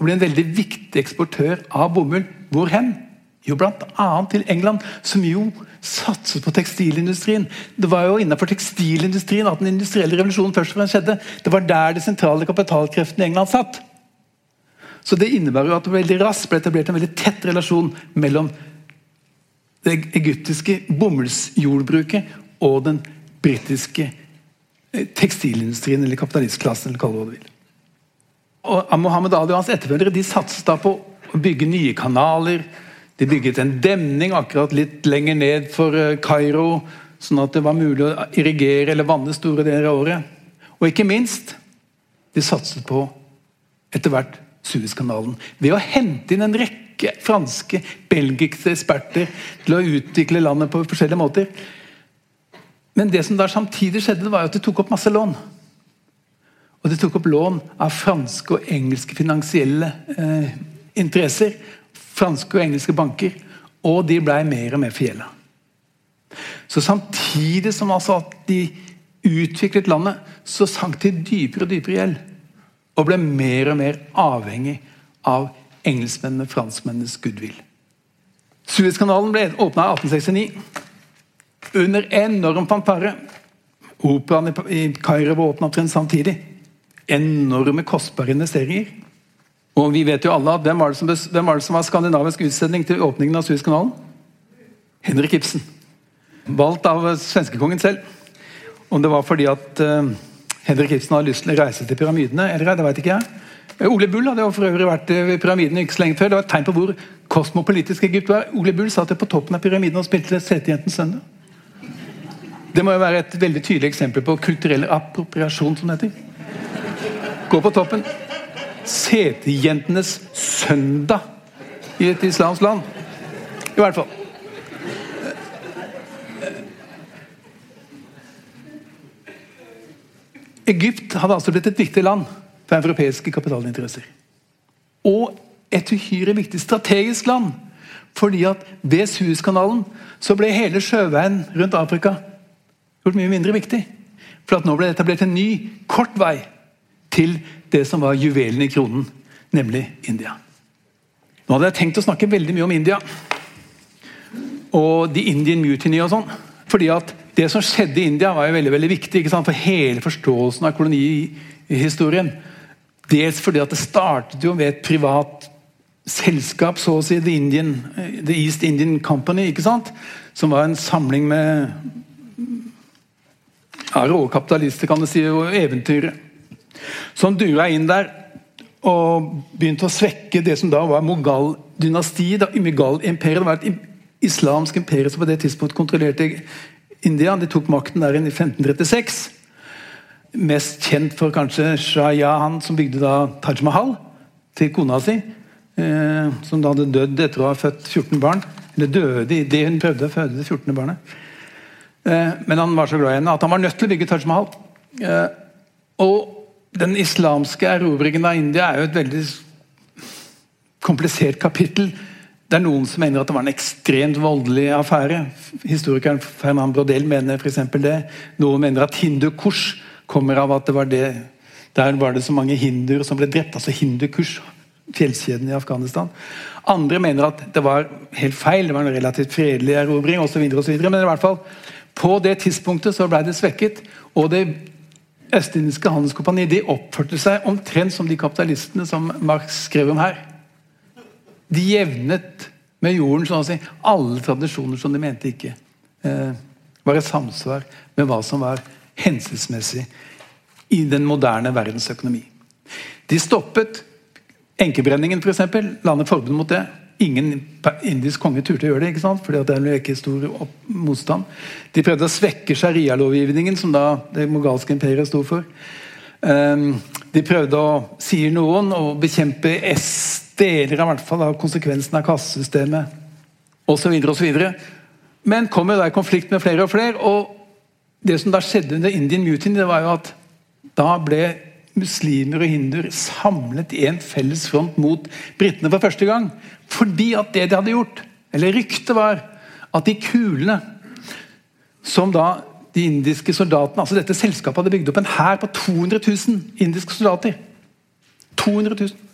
å bli en veldig viktig eksportør av bomull. Hvor hen? Jo, bl.a. til England, som jo satset på tekstilindustrien. Det var jo innenfor tekstilindustrien at den industrielle revolusjonen først og fremst skjedde. Det var der de sentrale kapitalkreftene i England satt. Så Det innebærer jo at det veldig raskt ble etablert en veldig tett relasjon mellom det egyptiske bomullsjordbruket og den britiske eh, tekstilindustrien, eller kapitalistklassen, eller hva du vil. Og Mohammed Ali og hans etterfølgere de satset da på å bygge nye kanaler, de bygget en demning akkurat litt lenger ned for eh, Kairo, sånn at det var mulig å irrigere eller vanne store deler av året. Og ikke minst, de satset på etter hvert Suezkanalen ved å hente inn en rekke franske, belgiske eksperter til å utvikle landet på forskjellige måter. Men det som da samtidig skjedde, var at de tok opp masse lån. Og de tok opp lån av franske og engelske finansielle eh, interesser franske og engelske banker, og de ble mer og mer forgjelda. Så samtidig som altså at de utviklet landet, så sank de dypere og dypere gjeld. Og ble mer og mer avhengig av engelskmennene, franskmennenes goodwill. Suezkanalen ble åpna i 1869. Under enorm fanfare. Operaen i Kairo var åpna omtrent samtidig. Enorme, kostbare investeringer. Og vi vet jo alle at Hvem var det som, hvem var, det som var skandinavisk utsending til åpningen av Suezkanalen? Henrik Ibsen. Valgt av svenskekongen selv. Om det var fordi at uh, Henrik Ibsen hadde lyst til å reise til pyramidene, eller det vet ikke jeg. Eh, Ole Bull hadde jo for øvrig vært ved pyramidene ikke så lenge før. Det var et tegn på hvor kosmopolitisk Egypt var. Ole Bull satt på toppen av pyramiden og spilte Setejentens søndag. Det må jo være et veldig tydelig eksempel på kulturell appropriasjon, som heter. Gå på toppen Setejentenes søndag i et islamsk land. I hvert fall. Egypt hadde altså blitt et viktig land for europeiske kapitalinteresser. Og et uhyre viktig strategisk land. Fordi at ved Suezkanalen så ble hele sjøveien rundt Afrika gjort mye mindre viktig. For at nå ble det etablert en ny, kort vei til det som var juvelen i kronen, nemlig India. Nå hadde jeg tenkt å snakke veldig mye om India og The Indian Mutiny og sånn. fordi at det som skjedde i India, var jo veldig veldig viktig for hele forståelsen av kolonihistorien. Dels fordi at det startet jo med et privat selskap, så å si, The, Indian, The East Indian Company, ikke sant? som var en samling med ja, råkapitalister, kan du si, og eventyrere. Som dura inn der og begynte å svekke det som da var Mogal-dynastiet. Mogal-imperiet var et islamsk imperium som på det tidspunktet kontrollerte India. De tok makten der i 1536. Mest kjent for kanskje Shah Jahan, som bygde da Taj Mahal til kona si. Eh, som da hadde dødd etter å ha født 14 barn. Eller døde i det hun prøvde å føde det 14. barnet. Eh, men han var så glad i henne at han var nødt til å bygge Taj Mahal. Eh, og den islamske erobringen av India er jo et veldig komplisert kapittel. Det er noen som mener at det var en ekstremt voldelig affære. Historikeren Fernand Brodel mener f.eks. det. Noen mener at hindu-kurs kommer av at det var det der var det så mange hinduer som ble drept. altså hindu-kurs, fjellkjeden i Afghanistan. Andre mener at det var helt feil, det var en relativt fredelig erobring osv. Men i hvert fall, på det tidspunktet så ble det svekket. og det Østindiske Handelskompani de oppførte seg omtrent som de kapitalistene som Marx skrev om her. De jevnet med jorden sånn si, alle tradisjoner som de mente ikke eh, var i samsvar med hva som var hensiktsmessig i den moderne verdensøkonomi. De stoppet enkebrenningen, f.eks. Landet forbud mot det. Ingen indisk konge turte å gjøre det, ikke sant? fordi det er ikke stor motstand. De prøvde å svekke sharialovgivningen, som da det mogalske imperiet sto for. Ehm, de prøvde å, sier noen, å bekjempe deler av, hvert fall, av konsekvensen av kassesystemet osv. osv. Men kom jo da i konflikt med flere og flere. og Det som da skjedde under Indian Mutiny, det var jo at da ble muslimer og hinduer samlet i en felles front mot britene for første gang. Fordi at det de hadde gjort, eller ryktet var, at de kulene som da de indiske soldatene altså Dette selskapet hadde bygd opp en hær på 200 000 indiske soldater. 200 000.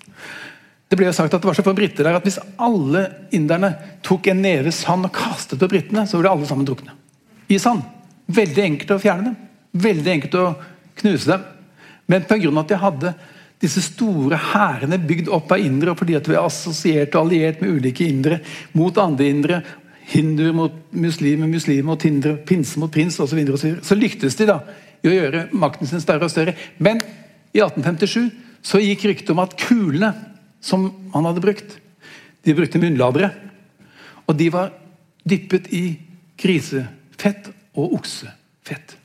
Det ble jo sagt at det var så få briter der at hvis alle inderne tok en neve sand og kastet på britene, så ville alle sammen drukne. I sand. Veldig enkelt å fjerne dem. Veldig enkelt å knuse dem. Men pga. at de hadde disse store hærene bygd opp av indere, og fordi at vi er assosiert og alliert med ulike indere mot andre indere, hinduer mot muslimer, muslimer mot hindre, pinse mot prins osv., så, så, så lyktes de da i å gjøre makten sin større og større. Men i 1857 så gikk ryktet om at kulene som han hadde brukt, de brukte munnladere. Og de var dyppet i grisefett og oksefett.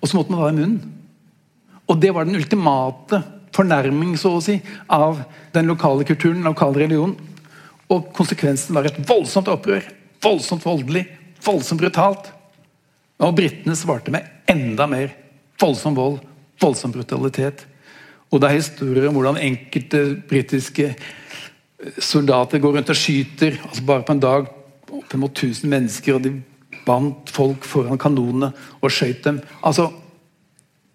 Og så måtte man ha i munnen. Og det var den ultimate fornærming så å si, av den lokale kulturen, den lokale religionen. Og konsekvensen var et voldsomt opprør. Voldsomt voldelig, voldsomt brutalt. Og britene svarte med enda mer voldsom vold, voldsom brutalitet. Og det er historier om hvordan enkelte britiske soldater går rundt og skyter altså bare på en dag oppimot 1000 mennesker, og de bandt folk foran kanonene og skjøt dem. Altså,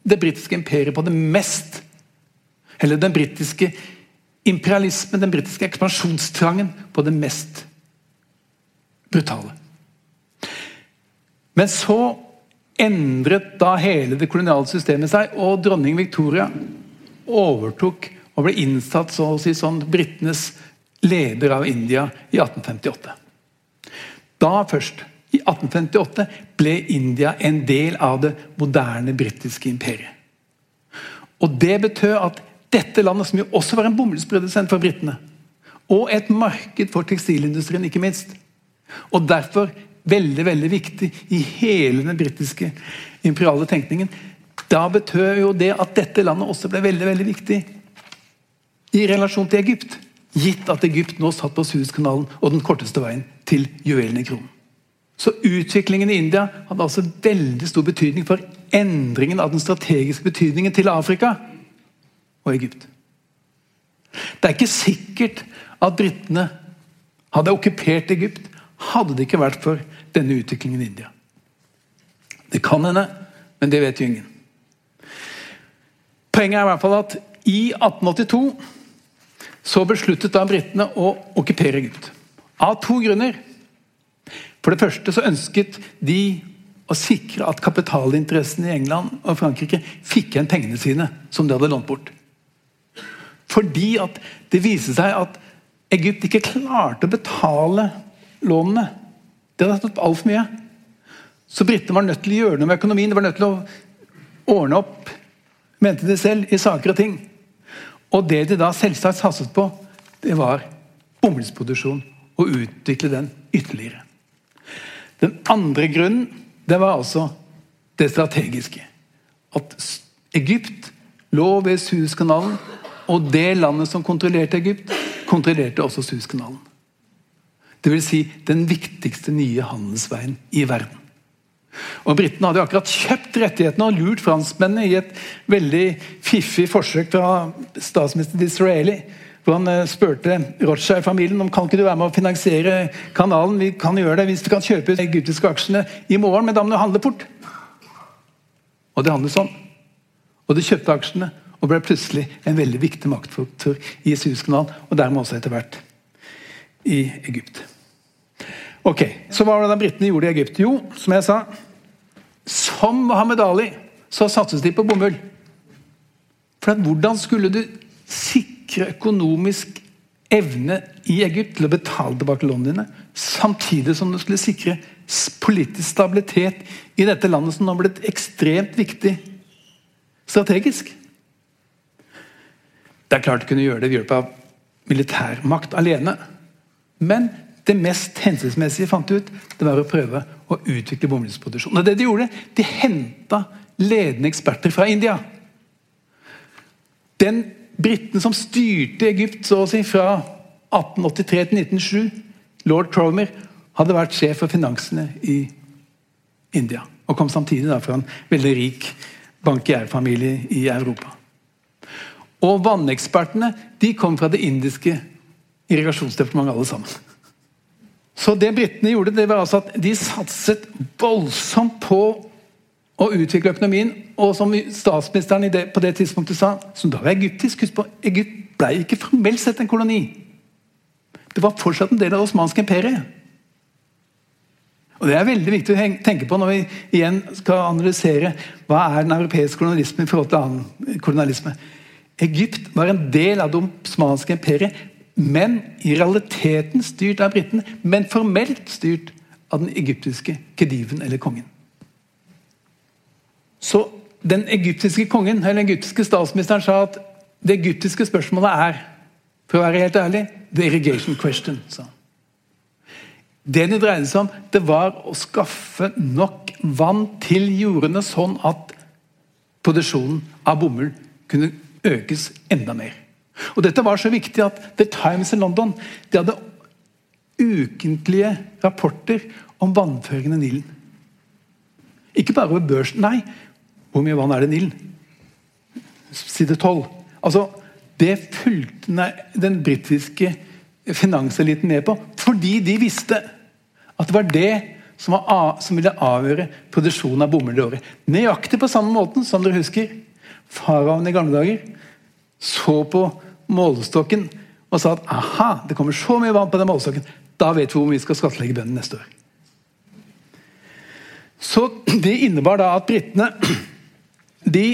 det britiske imperiet på det mest Eller den britiske imperialismen, den britiske ekspansjonstrangen, på det mest brutale. Men så endret da hele det koloniale systemet seg, og dronning Victoria overtok og ble innsatt så å si sånn britenes leder av India i 1858. Da først i 1858 ble India en del av det moderne britiske imperiet. Og Det betød at dette landet, som jo også var en bomullsprodusent for britene, og et marked for tekstilindustrien, ikke minst, og derfor veldig veldig viktig i hele den britiske imperiale tenkningen, da betød jo det at dette landet også ble veldig veldig viktig i relasjon til Egypt. Gitt at Egypt nå satt på Suezkanalen og den korteste veien til juvelen i kronen. Så utviklingen i India hadde altså veldig stor betydning for endringen av den strategiske betydningen til Afrika og Egypt. Det er ikke sikkert at britene hadde okkupert Egypt hadde det ikke vært for denne utviklingen i India. Det kan hende, men det vet jo ingen. Poenget er i hvert fall at i 1882 så besluttet da britene å okkupere Egypt. Av to grunner. For det første så ønsket de å sikre at kapitalinteressene i England og Frankrike fikk igjen pengene sine som de hadde lånt bort. Fordi at det viste seg at Egypt ikke klarte å betale lånene. Det hadde tatt altfor mye. Så britene var nødt til å gjøre noe med økonomien. De var nødt til å ordne opp, mente de selv, i saker og ting. Og det de da selvsagt satset på, det var bomullsproduksjon. Og utvikle den ytterligere. Den andre grunnen det var altså det strategiske. At Egypt lå ved Suezkanalen, og det landet som kontrollerte Egypt, kontrollerte også Suezkanalen. Dvs. Si, den viktigste nye handelsveien i verden. Og Britene hadde akkurat kjøpt rettighetene og lurt franskmennene i et veldig fiffig forsøk fra statsminister Disraeli. Hvor han eh, spurte Rothschild-familien om kan ikke du være med å finansiere kanalen. Vi kan gjøre det hvis du kan kjøpe de egyptiske aksjene i morgen, men da må du handle fort. Og det handlet sånn. Og de kjøpte aksjene og ble plutselig en veldig viktig maktfaktor i Suezkanalen, og dermed også etter hvert i Egypt. Ok, Så hva var det da britene gjorde i Egypt? Jo, som jeg sa Som Mohammed Ali så satset de på bomull. For hvordan skulle du sikre økonomisk evne i Egypt til å betale tilbake lånene dine, samtidig som du skulle sikre politisk stabilitet i dette landet som nå blitt ekstremt viktig strategisk? Det er klart du kunne gjøre det ved hjelp av militærmakt alene. Men det mest hensiktsmessige fant ut, det var å prøve å utvikle bomullsproduksjon. Det De gjorde, de henta ledende eksperter fra India. Den briten som styrte Egypt så å si fra 1883 til 1907, lord Cromer, hadde vært sjef for finansene i India. Og kom samtidig fra en veldig rik bankierfamilie i Europa. Og vannekspertene de kom fra det indiske irrigasjonsdepartementet alle sammen. Så det britene gjorde, det var altså at de satset voldsomt på å utvikle økonomien. Og som statsministeren det, på det tidspunktet sa, som da var egyptisk Husk på, Egypt ble ikke formelt sett en koloni. Det var fortsatt en del av det osmanske imperiet. Og Det er veldig viktig å tenke på når vi igjen skal analysere hva er den europeiske kolonialismen i forhold til annen kolonialisme. Egypt var en del av det osmanske imperiet, men i realiteten styrt av britene. Men formelt styrt av den egyptiske kediven, eller kongen. Så den egyptiske kongen, eller den egyptiske statsministeren sa at det egyptiske spørsmålet er, for å være helt ærlig, the irrigation question. sa Det det dreide seg om, det var å skaffe nok vann til jordene, sånn at produksjonen av bomull kunne økes enda mer. Og Dette var så viktig at The Times i London de hadde ukentlige rapporter om vannføringen i Nilen. Ikke bare over børsen, nei. Hvor mye vann er det i Nilen? Side 12. Altså, det fulgte den britiske finanseliten med på, fordi de visste at det var det som, var, som ville avgjøre produksjonen av bomull i året. Nøyaktig på samme måten som dere husker faraoen i gamle dager så på målestokken og sa at aha, det kommer så mye vann på den målestokken, da vet vi hvor vi skal skattlegge bøndene neste år. Så Det innebar da at britene de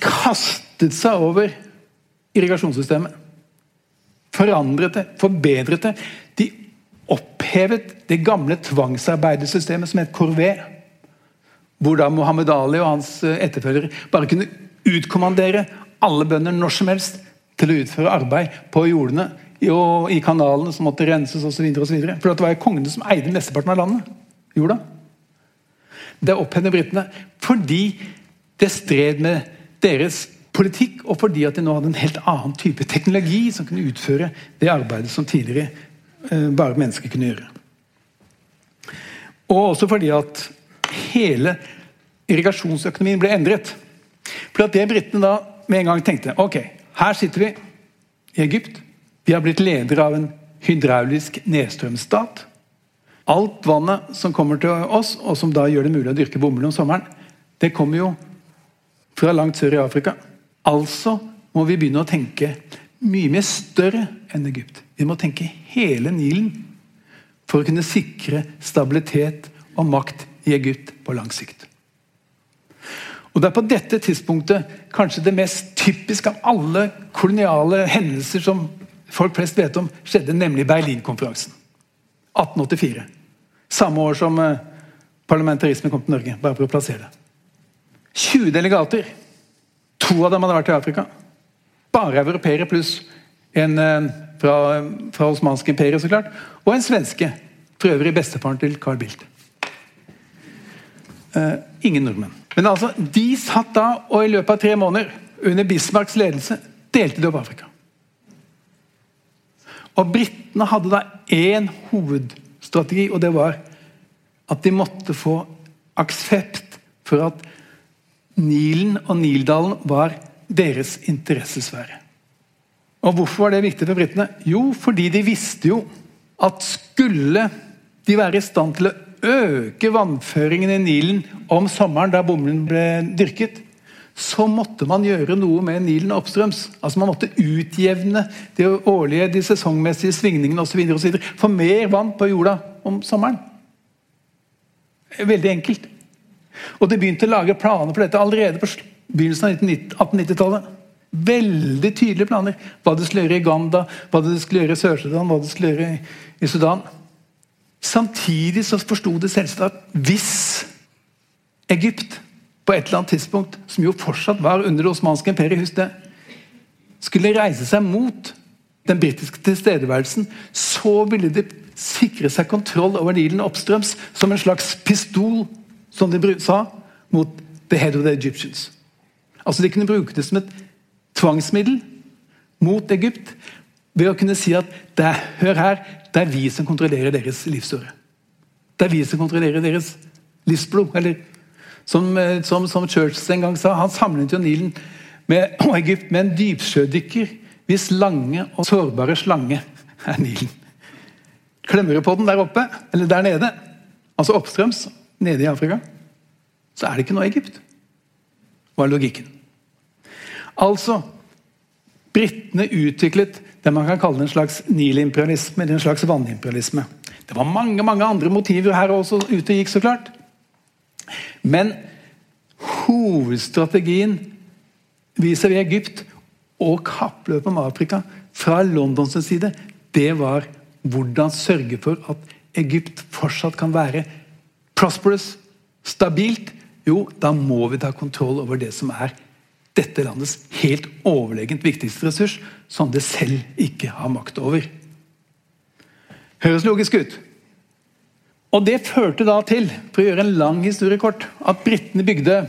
kastet seg over irrigasjonssystemet. Forandret det, forbedret det. De opphevet det gamle tvangsarbeidersystemet som het Corvée. Hvor da Mohammed Ali og hans eh, etterfølgere bare kunne utkommandere alle bønder når som helst til å utføre arbeid på jordene og i kanalene som måtte renses osv. For det var jo kongene som eide mesteparten av landet. jorda. Det opphevde britene fordi det stred med deres politikk, og fordi at de nå hadde en helt annen type teknologi som kunne utføre det arbeidet som tidligere eh, bare mennesker kunne gjøre. Og også fordi at hele irrigasjonsøkonomien ble endret. For at det britene da med en gang tenkte ok, her sitter vi i Egypt. Vi har blitt ledere av en hydraulisk nedstrømsstat. Alt vannet som kommer til oss, og som da gjør det mulig å dyrke bomull om sommeren, det kommer jo fra langt sør i Afrika. Altså må vi begynne å tenke mye mer større enn Egypt. Vi må tenke hele Nilen for å kunne sikre stabilitet og makt i Egypt på lang sikt. Og Det er på dette tidspunktet kanskje det mest typiske av alle koloniale hendelser som folk flest vet om, skjedde, nemlig Berlinkonferansen. 1884. Samme år som eh, parlamentarismen kom til Norge. bare for å plassere det. 20 delegater. To av dem hadde vært i Afrika. Bare europeere pluss en eh, fra, fra osmanske imperiet, så klart. Og en svenske. For øvrig bestefaren til Carl Bildt. Uh, ingen nordmenn. Men altså, de satt da og i løpet av tre måneder, under Bismarcks ledelse, delte de opp Afrika. Og Britene hadde da én hovedstrategi, og det var at de måtte få aksept for at Nilen og Nildalen var deres interessesfære. Og Hvorfor var det viktig for britene? Jo, fordi de visste jo at skulle de være i stand til å øke vannføringen i Nilen om sommeren, da bomullen ble dyrket, så måtte man gjøre noe med Nilen oppstrøms. Altså Man måtte utjevne de årlige, de sesongmessige svingningene osv. Få mer vann på jorda om sommeren. Veldig enkelt. Og de begynte å lage planer for dette allerede på begynnelsen av 1890-tallet. Veldig tydelige planer. Hva de skulle gjøre i Ganda, hva de skulle gjøre i Sør-Sudan, hva de skulle gjøre i Sudan. Samtidig så forsto det selvsagt hvis Egypt på et eller annet tidspunkt, som jo fortsatt var under det osmanske imperiet, husk det, skulle reise seg mot den britiske tilstedeværelsen, så ville de sikre seg kontroll over Nilen oppstrøms som en slags pistol, som de sa, mot the head of the Egyptians. Altså De kunne bruke det som et tvangsmiddel mot Egypt ved å kunne si at det, hør her, det er vi som kontrollerer deres livsåre. Det er vi som kontrollerer deres livsblod. Eller som, eh, som, som Church en gang sa, han samlet jo Nilen med, og Egypt med en dypsjødykker hvis lange og sårbare slange er Nilen. Klemmer du på den der oppe, eller der nede, altså oppstrøms, nede i Afrika, så er det ikke noe Egypt. Hva er logikken? Altså, Britene utviklet det man kan kalle en slags Nil-imperialisme, eller en slags vannimperialisme. Det var mange mange andre motiver her også ute gikk, så klart. Men hovedstrategien viser vi Egypt og kappløpet om Afrika fra Londons side, det var hvordan sørge for at Egypt fortsatt kan være prosperous, stabilt. Jo, da må vi ta kontroll over det som er dette landets helt overlegent viktigste ressurs, som det selv ikke har makt over. Høres logisk ut. Og Det førte da til, for å gjøre en lang historie kort, at britene bygde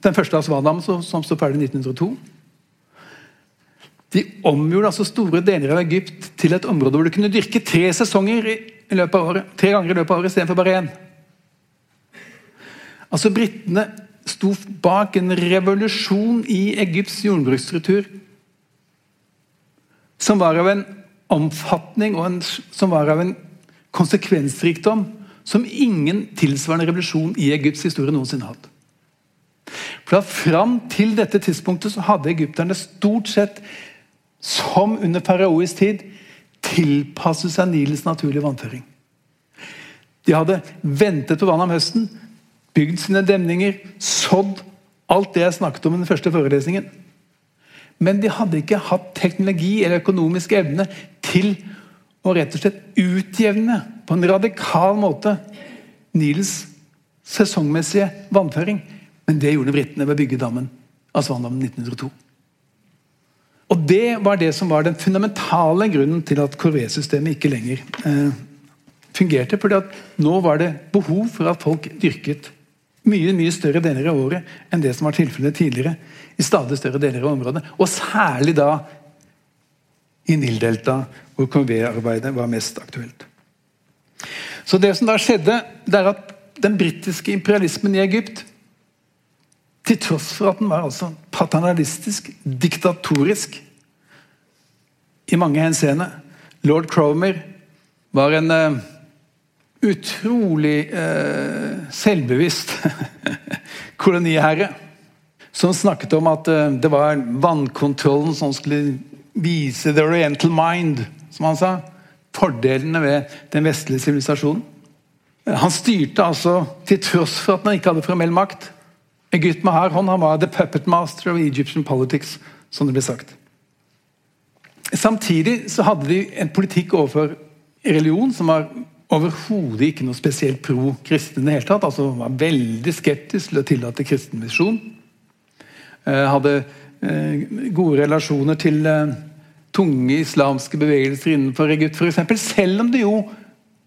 den første Aswadam, som sto ferdig i 1902. De omgjorde altså store deler av Egypt til et område hvor du kunne dyrke tre sesonger i, løpet av året, tre ganger i løpet av året istedenfor bare én. Altså, Britene sto bak en revolusjon i Egypts jordbruksstruktur som var av en omfatning og en, som var av en konsekvensrikdom som ingen tilsvarende revolusjon i Egypts historie noensinne hatt. For Fram til dette tidspunktet så hadde egypterne stort sett, som under faraoisk tid, tilpasset seg Nilens naturlige vannføring. De hadde ventet på vann om høsten, bygd sine demninger, sådd alt det jeg snakket om i den første forelesningen. Men de hadde ikke hatt teknologi eller økonomisk evne til å rett og slett utjevne på en radikal måte Nils sesongmessige vannføring. Men det gjorde britene ved å bygge dammen Aswandammen 1902. Og Det var det som var den fundamentale grunnen til at Corvé-systemet ikke lenger eh, fungerte. fordi at nå var det behov for at folk dyrket mye mye større deler av året enn det som var tilfellet tidligere. i stadig større deler av området, Og særlig da i Nildelta, hvor KV-arbeidet var mest aktuelt. Så Det som da skjedde, det er at den britiske imperialismen i Egypt til tross for at den var altså paternalistisk, diktatorisk i mange henseende Lord Cromer var en eh, utrolig eh, selvbevisst koloniherre. Som snakket om at eh, det var vannkontrollen som skulle vise the oriental mind, som han sa. Fordelene ved den vestlige sivilisasjonen. Han styrte altså, til tross for at han ikke hadde formell makt, Egypt Mahar han var the puppet master of Egyptian politics, som det ble sagt. Samtidig så hadde de en politikk overfor religion som var overhodet ikke noe spesielt pro-kristen. i det hele tatt, altså Var veldig skeptisk til å tillate kristen misjon. Eh, hadde eh, gode relasjoner til eh, tunge islamske bevegelser innenfor Egypt f.eks. Selv om det jo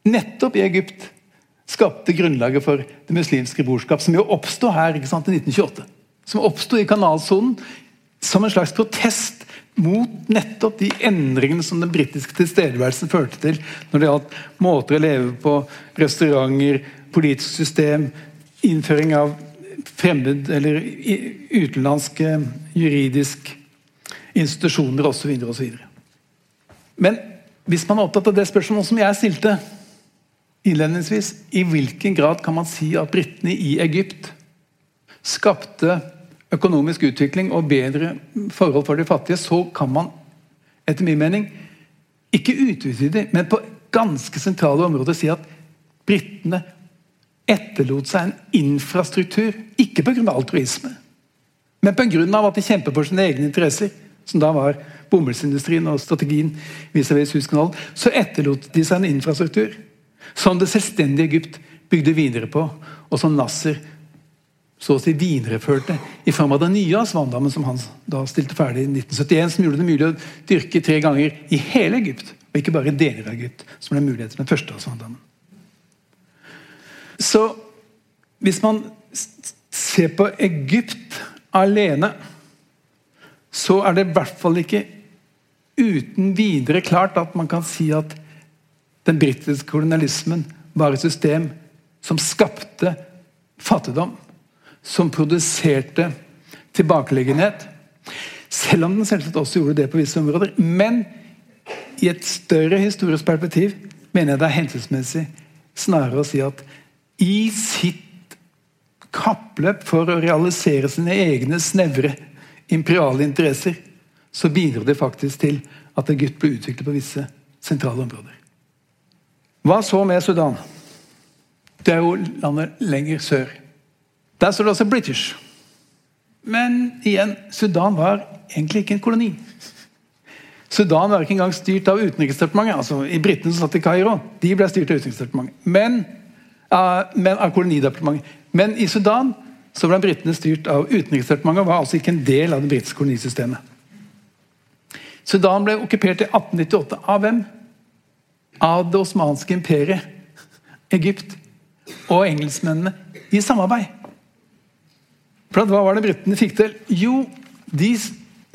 nettopp i Egypt skapte grunnlaget for det muslimske brorskap, som jo oppsto her ikke sant, i 1928. Som oppsto i kanalsonen som en slags protest mot nettopp de endringene som den britiske tilstedeværelsen førte til når det gjaldt måter å leve på, restauranter, politisk system, innføring av fremmed eller utenlandske juridiske institusjoner osv. osv. Men hvis man er opptatt av det spørsmålet som jeg stilte innledningsvis, i hvilken grad kan man si at britene i Egypt skapte økonomisk utvikling og bedre forhold for de fattige, så kan man etter min mening ikke utvidet, men på ganske sentrale områder si at britene etterlot seg en infrastruktur, ikke pga. altruisme, men pga. at de kjemper for sine egne interesser, som da var bomullsindustrien og strategien vis-à-vis huskanalen, så etterlot de seg en infrastruktur som det selvstendige Egypt bygde videre på, og som Nasser så å si videreførte i form av den nye Asvandammen som han da stilte ferdig i 1971, som gjorde det mulig å dyrke tre ganger i hele Egypt, og ikke bare deler av Egypt, som ble mulighet til den første Asvandammen. Så hvis man ser på Egypt alene, så er det i hvert fall ikke uten videre klart at man kan si at den britiske kolonialismen var et system som skapte fattigdom som produserte tilbakeleggenhet. Selv om den selvsagt også gjorde det på visse områder. Men i et større historisk perspektiv mener jeg det er hensiktsmessig snarere å si at i sitt kappløp for å realisere sine egne snevre imperiale interesser, så bidro det faktisk til at Egypt ble utviklet på visse sentrale områder. Hva så med Sudan? Det er jo landet lenger sør. Der står det også 'British'. Men igjen, Sudan var egentlig ikke en koloni. Sudan var ikke engang styrt av Utenriksdepartementet. altså i Britene som satt i Kairo. De ble styrt av Utenriksdepartementet. Men, uh, men av kolonidepartementet. Men i Sudan så ble britene styrt av Utenriksdepartementet og var altså ikke en del av det britiske kolonisystemet. Sudan ble okkupert i 1898 av hvem? Av det osmanske imperiet, Egypt og engelskmennene i samarbeid. For Hva var det britene fikk til? Jo, de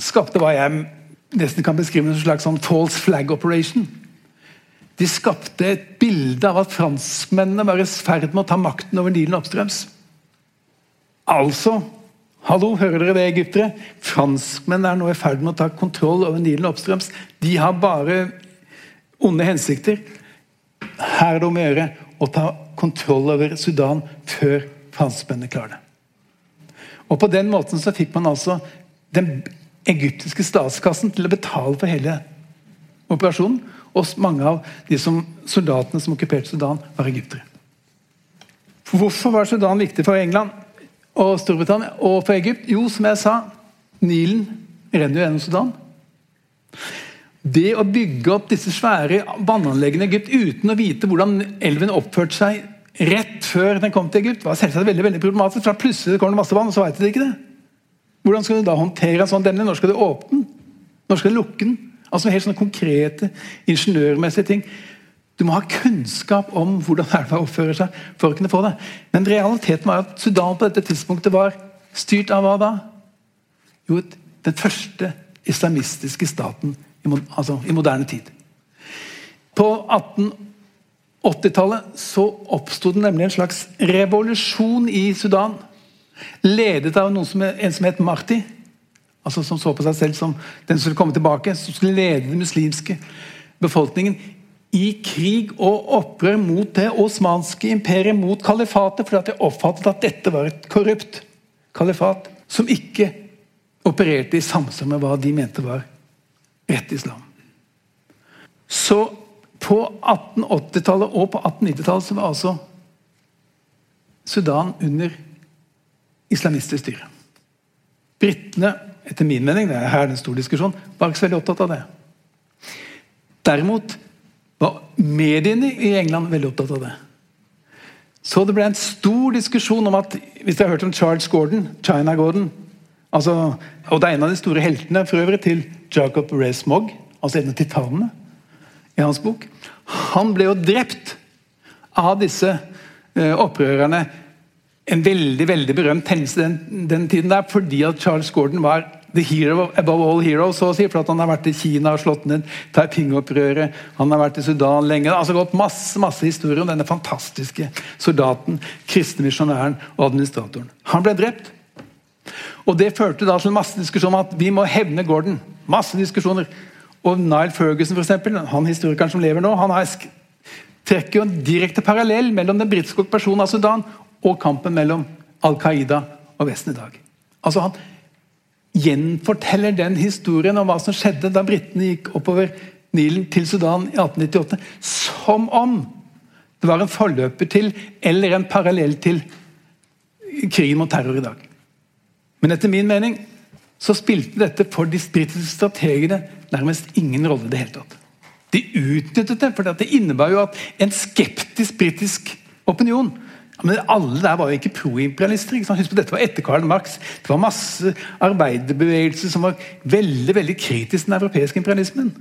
skapte hva jeg nesten kan beskrive som en slags sånn false flag operation. De skapte et bilde av at franskmennene var i ferd med å ta makten over Nilen oppstrøms. Altså Hallo, hører dere det, egyptere? Franskmennene er nå i ferd med å ta kontroll over Nilen oppstrøms. De har bare onde hensikter. Her er det om å gjøre å ta kontroll over Sudan før franskmennene klarer det. Og På den måten så fikk man altså den egyptiske statskassen til å betale for hele operasjonen. Og mange av de som, soldatene som okkuperte Sudan, var egyptere. Hvorfor var Sudan viktig for England og Storbritannia og for Egypt? Jo, som jeg sa, Nilen renner jo gjennom Sudan. Det å bygge opp disse svære vannanleggene i Egypt uten å vite hvordan elven oppførte seg rett før den kom til Egypt, var selvsagt veldig veldig problematisk. for Plutselig kommer det masse vann, og så vet de ikke det. Hvordan skal du da håndtere en sånn demning? Når skal du åpne den? Når skal du lukke den? Altså Helt sånne konkrete ingeniørmessige ting. Du må ha kunnskap om hvordan elva oppfører seg for å kunne få det. Men realiteten var at Sudan på dette tidspunktet var styrt av hva da? Jo, den første islamistiske staten i, altså, i moderne tid. På 18 80-tallet så oppsto det nemlig en slags revolusjon i Sudan. Ledet av som, en som het Marti. Altså Som så på seg selv som den som skulle komme tilbake. Som skulle lede den muslimske befolkningen i krig og opprør mot det osmanske imperiet, mot kalifatet. Fordi at de oppfattet at dette var et korrupt kalifat som ikke opererte i samsvar med hva de mente var rett islam. Så på 1880-tallet og på 1890-tallet var altså Sudan under islamistisk styre. Britene, etter min mening, det er her en stor diskusjon, var ikke så veldig opptatt av det. Derimot var mediene i England veldig opptatt av det. Så det ble en stor diskusjon om at Hvis dere har hørt om Charles Gordon, China Gordon altså, og Det er en av de store heltene for øvrig til Jacob Rees-Mogg, altså en av titanene i hans bok. Han ble jo drept av disse uh, opprørerne. En veldig veldig berømt hendelse den, den, tiden der, fordi at Charles Gordon var the hero above all heroes, så å si, for at han har vært i Kina og slått ned Taiping-opprøret. Han har vært i Sudan lenge. altså gått masse masse historier om denne fantastiske soldaten, kristne misjonæren og administratoren. Han ble drept. Og Det førte da til masse diskusjon om at vi må hevne Gordon. Masse diskusjoner. Og Nile Ferguson, for eksempel, han historikeren som lever nå, han har trekker jo en direkte parallell mellom den britiske okkupasjonen av Sudan og kampen mellom Al Qaida og Vesten i dag. Altså Han gjenforteller den historien om hva som skjedde da britene gikk oppover Nilen til Sudan i 1898, som om det var en forløper til eller en parallell til krigen mot terror i dag. Men etter min mening så spilte dette for de britiske strategene nærmest ingen rolle i det hele tatt. De utnyttet det, for det innebar jo at en skeptisk britisk opinion men Alle der var jo ikke proimperialister. Husk på Dette var etter Karl Marx. Det var masse arbeiderbevegelse som var veldig veldig kritisk til den europeiske imperialismen.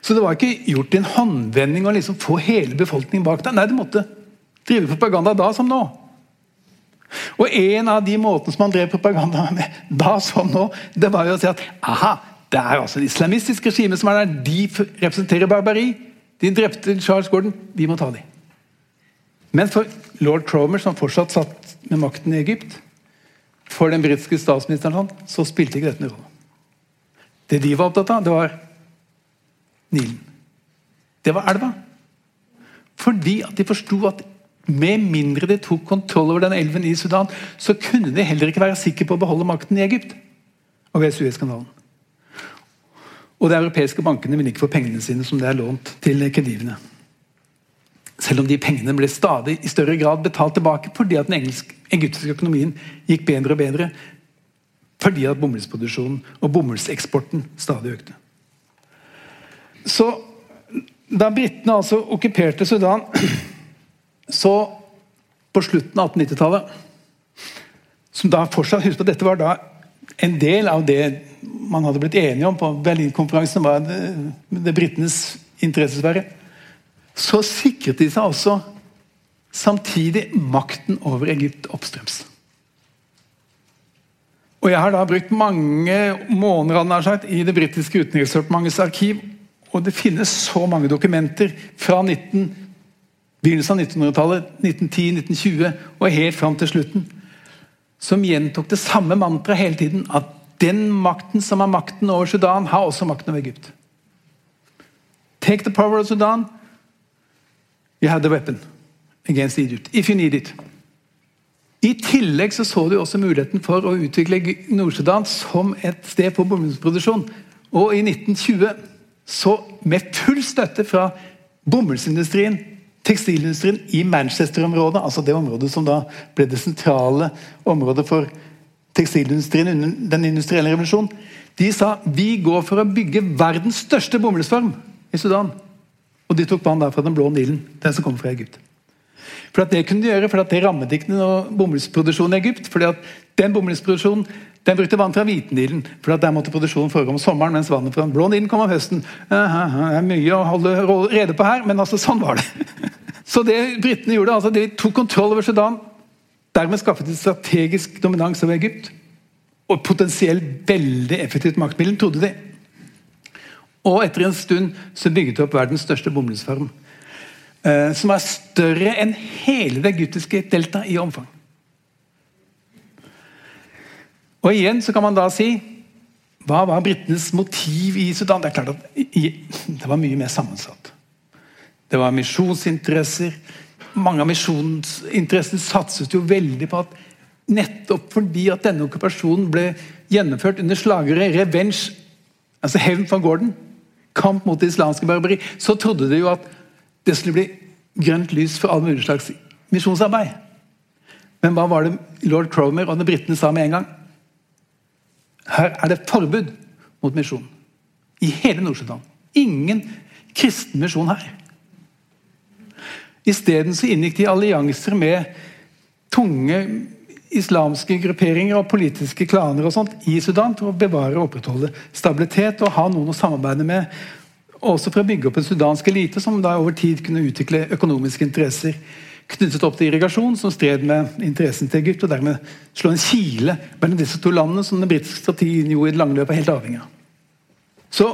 Så det var ikke gjort i en håndvending å liksom få hele befolkningen bak deg. Nei, du måtte drive propaganda da som nå. Og En av de måtene som han drev propaganda med da som nå, det var jo å si at aha, det er altså det islamistiske regimet som er der. De representerer barbari. De drepte Charles Gordon. Vi må ta dem. Men for lord Cromer, som fortsatt satt med makten i Egypt, for den britiske statsministeren, han, så spilte ikke dette noen rolle. Det de var opptatt av, det var Nilen. Det var elva. Fordi at de forsto at med mindre de tok kontroll over den elven i Sudan, så kunne de heller ikke være sikre på å beholde makten i Egypt og ved Suezkanalen. Og de europeiske bankene ville ikke få pengene sine som det er lånt til kredivene. Selv om de pengene ble stadig i større grad betalt tilbake fordi at den engelsk, egyptiske økonomien gikk bedre og bedre. Fordi at bomullsproduksjonen og bomullseksporten stadig økte. Så da britene altså okkuperte Sudan, så på slutten av 1890-tallet Som da fortsatt Husk på dette var da en del av det man hadde blitt enige om på Berlinkonferansen, var det, det britenes interessesfære så sikret de seg også samtidig makten over Egypt oppstrøms. Og Jeg har da brukt mange måneder sagt, i det britiske utenriksdepartementets arkiv. Og det finnes så mange dokumenter fra 19, begynnelsen av 1900-tallet, 1910, 1920 og helt fram til slutten, som gjentok det samme mantraet hele tiden. At den makten som har makten over Sudan, har også makten over Egypt. Take the power of Sudan, You have the weapon against Egypt, if you need it. I tillegg så, så du også muligheten for å utvikle Nord-Sudan som et sted for bomullsproduksjon. Og i 1920, så med full støtte fra bomullsindustrien, tekstilindustrien i Manchester-området, altså det området som da ble det sentrale området for tekstilindustrien under den industrielle revolusjonen, de sa vi går for å bygge verdens største bomullsfarm i Sudan. Og de tok vann der fra den blå Nilen, den som kommer fra Egypt. For at Det kunne de gjøre, for at det rammet ikke noe bomullsproduksjon i Egypt. fordi at Den bomullsproduksjonen den brukte vann fra Hvitnilen, for at der måtte produksjonen foregå om sommeren, mens vannet fra den blå Nilen kom om høsten. Det er mye å holde rede på her, men altså sånn var det. Så det britene gjorde, altså de tok kontroll over Sudan. Dermed skaffet de strategisk dominans over Egypt. Og potensielt veldig effektivt maktmiddel, trodde de. Og etter en stund så bygget de opp verdens største bomullsfarm. Eh, som er større enn hele det egyptiske delta i omfang. Og igjen så kan man da si Hva var britenes motiv i Sudan? Det er klart at det var mye mer sammensatt. Det var misjonsinteresser. Mange av misjonsinteressene satset jo veldig på at nettopp fordi at denne okkupasjonen ble gjennomført under slagere revenge, altså hevn fra Gordon, kamp mot det islamske barbari, så trodde de jo at det skulle bli grønt lys for all mulig slags misjonsarbeid. Men hva var det lord Cromer og britene sa med en gang? Her er det forbud mot misjon. I hele Nord-Sudan. Ingen kristen misjon her. Isteden inngikk de allianser med tunge islamske grupperinger og politiske klaner og sånt i Sudan for å bevare og opprettholde stabilitet og ha noen å samarbeide med. Også for å bygge opp en sudansk elite som da over tid kunne utvikle økonomiske interesser knyttet opp til irrigasjon, som stred med interessen til Egypt, og dermed slå en kile mellom disse to landene, som den britiske strategien jo i det lange er helt avhengig av. Så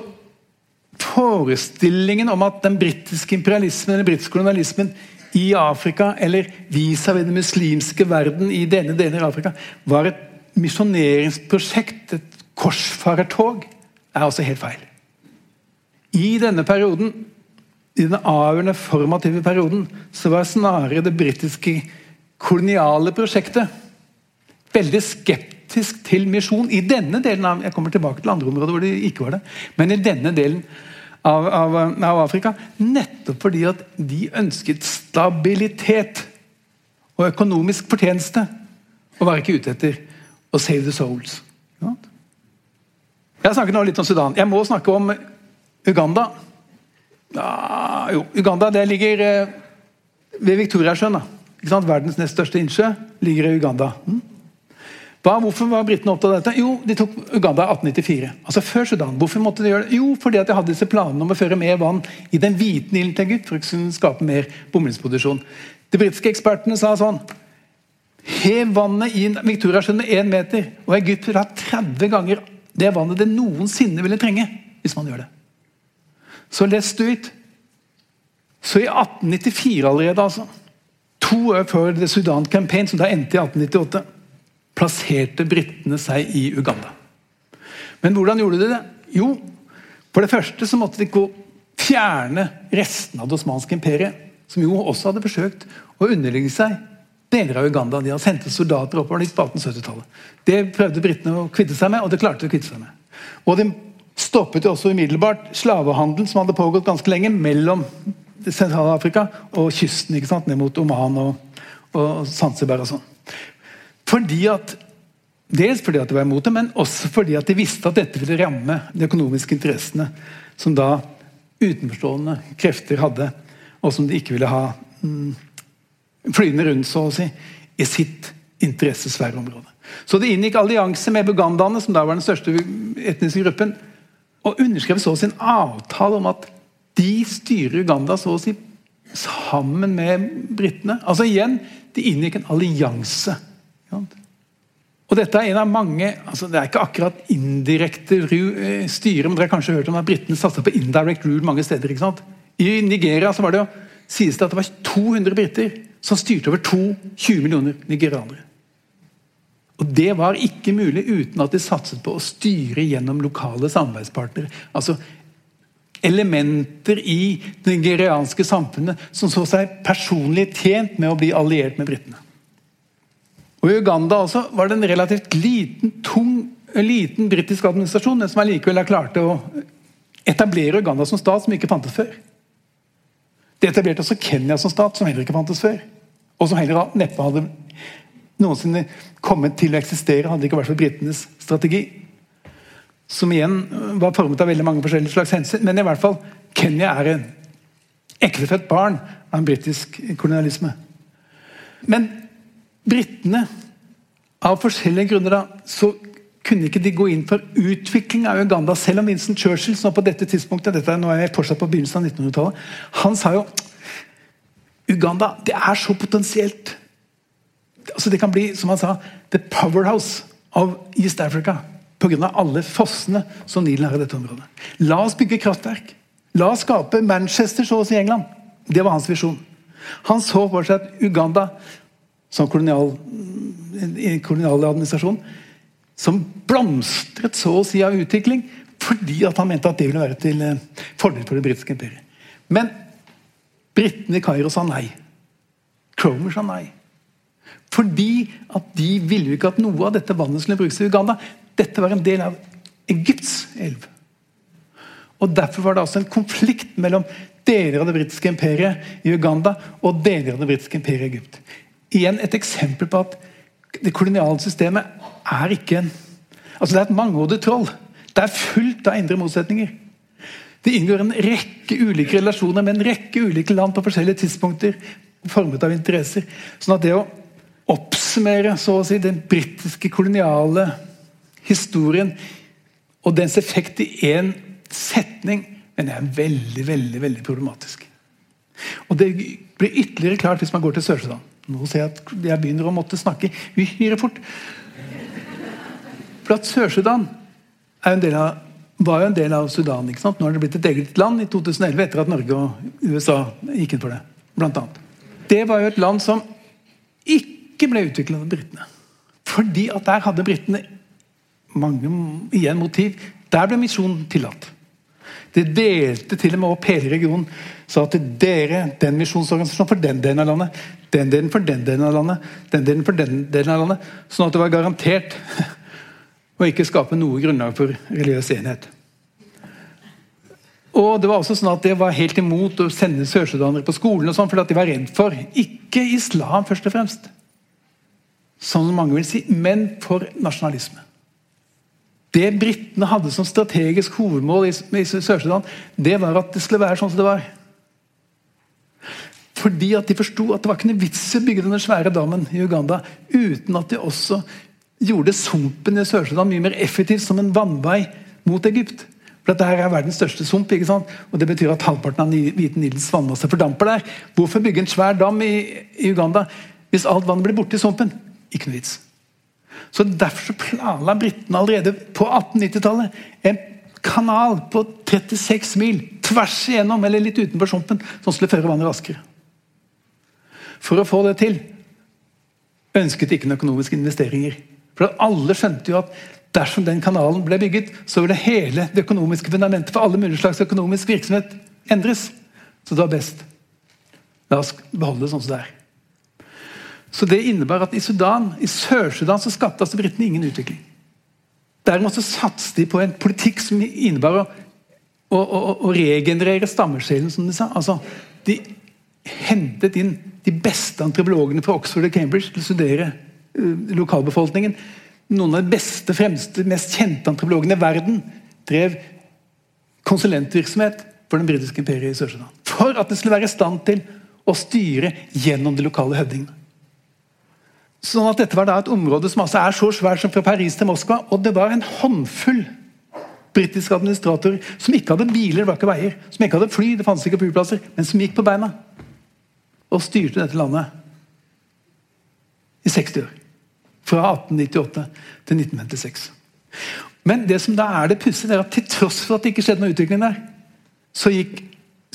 forestillingen om at den britiske imperialismen eller britiske kolonialismen i Afrika, eller vis-à-vis den muslimske verden i denne delen av Afrika, var et misjoneringsprosjekt, et korsfarertog, er også helt feil. I denne perioden, i den avgjørende formative perioden, så var snarere det britiske koloniale prosjektet veldig skeptisk til misjon i denne delen av Jeg kommer tilbake til andre områder hvor det ikke var det. Men i denne delen av, av, av, Afrika. Nettopp fordi at de ønsket stabilitet og økonomisk fortjeneste. Og var ikke ute etter å save the souls. Jeg har snakket nå litt om Sudan. Jeg må snakke om Uganda. Ja, jo, Uganda det ligger eh, ved Victoriasjøen. Verdens nest største innsjø ligger i Uganda. Mm? Hva, hvorfor var britene opptatt av dette? Jo, de tok Uganda i 1894. Altså før Sudan. Hvorfor måtte de gjøre det? Jo, fordi at de hadde disse planene om å føre mer vann i den hvite Nilen til Egypt for å skape mer bomullsproduksjon. De britiske ekspertene sa sånn Hev vannet i Victoriasjøen én meter, og Egypt vil ha 30 ganger det vannet det noensinne ville trenge hvis man gjør det. Så lest du ut, Så i 1894 allerede, altså, to år før The Sudan Campaign, som da endte i 1898 plasserte britene seg i Uganda. Men hvordan gjorde de det? Jo, for det første så måtte de gå fjerne restene av det osmanske imperiet, som jo også hadde forsøkt å underlegge seg deler av Uganda. De hadde sendt soldater oppover på 1870-tallet. Det prøvde britene å kvitte seg med, og det klarte de å kvitte seg med. Og de stoppet jo også umiddelbart slavehandel som hadde pågått ganske lenge mellom Sentral-Afrika og kysten ikke sant, ned mot Oman og, og Zanzibar. og sånn. Fordi at, dels fordi at de var imot det, men også fordi at de visste at dette ville ramme de økonomiske interessene som da utenforstående krefter hadde, og som de ikke ville ha mm, flyende rundt så å si, i sitt interessesfæreområde. Så de inngikk allianse med bugandaene, som da var den største etniske gruppen, og underskrev så sin avtale om at de styrer Uganda så å si sammen med britene. Altså igjen, De inngikk en allianse og dette er en av mange altså Det er ikke akkurat indirekte eh, styre, men dere har kanskje hørt om at britene satsa på indirect rule mange steder. ikke sant? I Nigeria så var det jo, sies det at det var 200 briter som styrte over 22 millioner nigerianere. Og Det var ikke mulig uten at de satset på å styre gjennom lokale samarbeidspartnere. Altså Elementer i det nigerianske samfunnet som så seg personlig tjent med å bli alliert med britene. Og I Uganda også var det en relativt liten, tung, liten britisk administrasjon som allikevel klarte å etablere Uganda som stat, som ikke fantes før. Det etablerte også Kenya som stat, som heller ikke fantes før. Og som heller neppe hadde noensinne kommet til å eksistere, hadde ikke vært for britenes strategi. Som igjen var formet av veldig mange forskjellige slags hensyn. Men i hvert fall, Kenya er en eklefødt barn av en britisk kolonialisme. Men britene Av forskjellige grunner da, så kunne ikke de gå inn for utvikling av Uganda, selv om Vincent Churchill som på dette tidspunktet, dette er nå er jeg fortsatt på begynnelsen av 1900-tallet, han sa jo Uganda det er så potensielt altså Det kan bli, som han sa, the powerhouse of East Africa. Pga. alle fossene som Nilen har i dette området. La oss bygge kraftverk. La oss skape Manchester så si i England. Det var hans visjon. Han så for seg at Uganda som kolonial, kolonial administrasjon, som blomstret så å si av utvikling fordi at han mente at det ville være til eh, fordel for det britiske imperiet. Men britene i Kairo sa nei. Cromer sa nei. Fordi at de ville jo ikke at noe av dette vannet skulle brukes i Uganda. Dette var en del av Egypts elv. Og Derfor var det altså en konflikt mellom deler av det britiske imperiet i Uganda og deler av det britiske imperiet i Egypt. Igjen et eksempel på at det koloniale systemet er ikke en Altså Det er et mangehodet troll. Det er fullt av indre motsetninger. Det inngår en rekke ulike relasjoner med en rekke ulike land på forskjellige tidspunkter. Formet av interesser. Sånn at det å oppsummere så å si, den britiske koloniale historien og dens effekt i én setning, men det er veldig, veldig, veldig problematisk. Og Det blir ytterligere klart hvis man går til Sør-Sudan. Nå ser jeg at jeg begynner å måtte snakke uhyre fort. For at Sør-Sudan var jo en del av Sudan. ikke sant? Nå har det blitt et eget land i 2011 etter at Norge og USA gikk inn for det. Blant annet. Det var jo et land som ikke ble utviklet av britene. Fordi at der hadde britene mange igjen motiv. Der ble misjonen tillatt. Det delte til og med opp hele regionen. Sa til dere, den misjonsorganisasjonen for den delen av landet, den delen for den delen av landet, den delen for den delen av landet. Sånn at det var garantert å ikke skape noe grunnlag for religiøs enhet. Og Det var også sånn at det var helt imot å sende sørsudanere på skolen, og sånn, fordi de var redd for ikke islam, først og fremst, som mange vil si, men for nasjonalisme. Det britene hadde som strategisk hovedmål i, i Sør-Sudan, det var at det skulle være sånn som det var. Fordi at de forsto at det var ikke noe vits i å bygge denne svære dammen i Uganda uten at de også gjorde sumpen i Sør-Sudan mye mer effektiv som en vannvei mot Egypt. For dette her er verdens største sump, ikke sant? og det betyr at halvparten av Hvite Nilens vannmasse fordamper der. Hvorfor bygge en svær dam i, i Uganda hvis alt vannet blir borte i sumpen? Ikke noe vits. Så Derfor så planla britene allerede på 1890-tallet en kanal på 36 mil tvers igjennom, eller litt utenfor sumpen, som skulle føre vannet raskere. For å få det til ønsket ikke noen økonomiske investeringer. For alle skjønte jo at dersom den kanalen ble bygget, så ville hele det økonomiske fundamentet for alle mulige slags økonomisk virksomhet endres. Så det var best. La oss beholde det sånn som det er. Så Det innebar at i Sudan, i Sør-Sudan så skapte altså britene ingen utvikling. Derimot så satset de på en politikk som innebar å, å, å, å regenerere stammesjelen, som de sa. Altså, de hentet inn de beste antropologene fra Oxford og Cambridge til å studere uh, lokalbefolkningen. Noen av de beste, fremste, mest kjente antropologene i verden drev konsulentvirksomhet for den britiske imperiet i Sør-Sudan. For at de skulle være i stand til å styre gjennom de lokale høvdingene. Sånn at Dette var da et område som altså er så svært som fra Paris til Moskva. Og det var en håndfull britiske administratorer som ikke hadde biler, det var ikke veier, som ikke hadde fly, det fantes ikke flyplasser, men som gikk på beina og styrte dette landet i 60 år. Fra 1898 til 1956. Men det som da er det pussige, er at til tross for at det ikke skjedde noe utvikling der, så gikk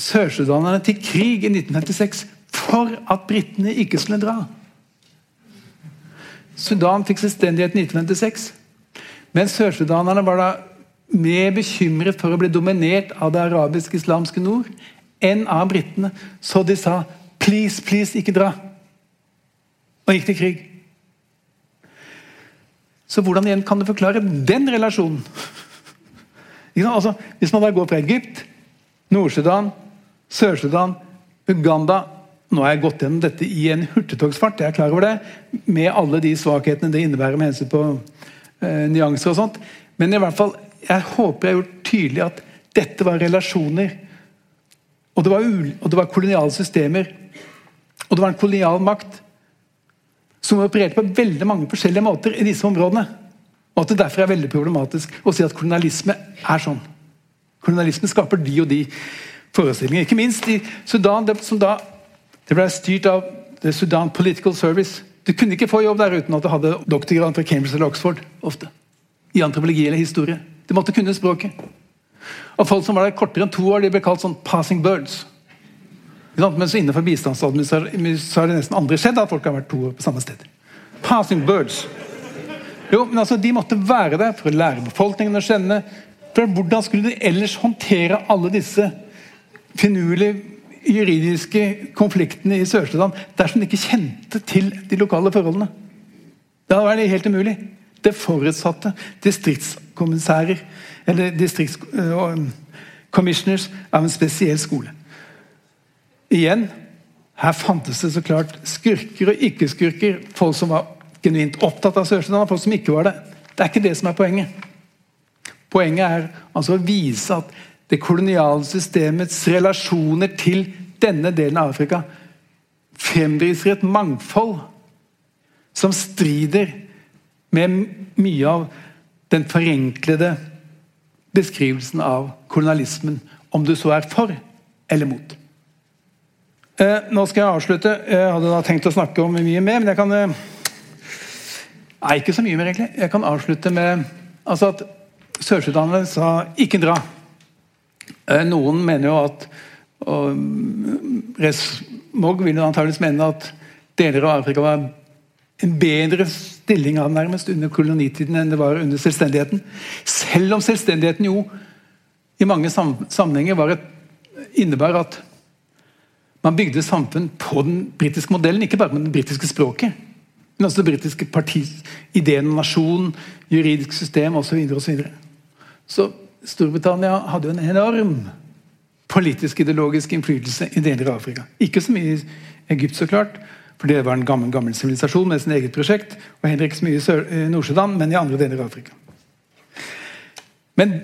sørsudanerne til krig i 1956 for at britene ikke skulle dra. Sudan fikk selvstendighet i 1956. Men sørsudanerne var da mer bekymret for å bli dominert av det arabisk-islamske nord enn av britene. Så de sa 'please, please, ikke dra'. Og gikk til krig. Så hvordan igjen kan du forklare den relasjonen? altså, hvis man da går fra Egypt, Nord-Sudan, Sør-Sudan, Uganda nå har jeg gått gjennom dette i en hurtigtogsfart, jeg er klar over det, med alle de svakhetene det innebærer med hensyn på eh, nyanser og sånt. Men i hvert fall, jeg håper jeg har gjort tydelig at dette var relasjoner. Og det var, og det var koloniale systemer. Og det var en kolonial makt som opererte på veldig mange forskjellige måter i disse områdene. Og at det derfor er veldig problematisk å si at kolonialisme er sånn. Kolonialisme skaper de og de forestillinger. Ikke minst i Sudan, som da det ble styrt av The Sudan Political Service. Du kunne ikke få jobb der uten at du hadde doktorgrad fra Cambridge eller Oxford. ofte. I antropologi eller historie. Du måtte kunne språket. Og Folk som var der kortere enn to år, de ble kalt sånn 'passing birds'. Mens innenfor bistandsadministrasjonen så har det nesten aldri skjedd at folk har vært to år på samme sted. Passing birds. Jo, men altså, De måtte være der for å lære befolkningen å kjenne. For Hvordan skulle de ellers håndtere alle disse finurlige juridiske konfliktene i Sør-Sudan dersom de ikke kjente til de lokale forholdene. Da var det helt umulig. Det forutsatte distriktskommissærer eller distriktscommissioners av en spesiell skole. Igjen Her fantes det så klart skurker og ikke-skurker. Folk som var genuint opptatt av Sør-Sudan, og folk som ikke var det. Det er ikke det som er poenget. Poenget er altså å vise at det koloniale systemets relasjoner til denne delen av Afrika fremviser et mangfold som strider med mye av den forenklede beskrivelsen av kolonialismen, om du så er for eller mot. Eh, nå skal jeg avslutte. Jeg hadde da tenkt å snakke om mye mer, men jeg kan eh, ikke så mye mer, egentlig. Jeg kan avslutte med altså at sørsudanerne sa 'ikke dra'. Eh, noen mener jo at og Resmog vil antakeligvis mene at deler av Afrika var en bedre stilling av nærmest under kolonitiden enn det var under selvstendigheten. Selv om selvstendigheten jo i mange sammenhenger var et, innebar at man bygde samfunn på den britiske modellen, ikke bare med det britiske språket, men også det britiske partis ideen om nasjon, juridisk system osv. Så, videre, og så, så Storbritannia hadde jo en enorm politisk ideologisk innflytelse i deler av Afrika. Ikke så mye i Egypt, så klart, for det var en gammel gammel sivilisasjon med sin eget prosjekt. Og heller ikke så mye i Nord-Sudan, men i andre deler av Afrika. Men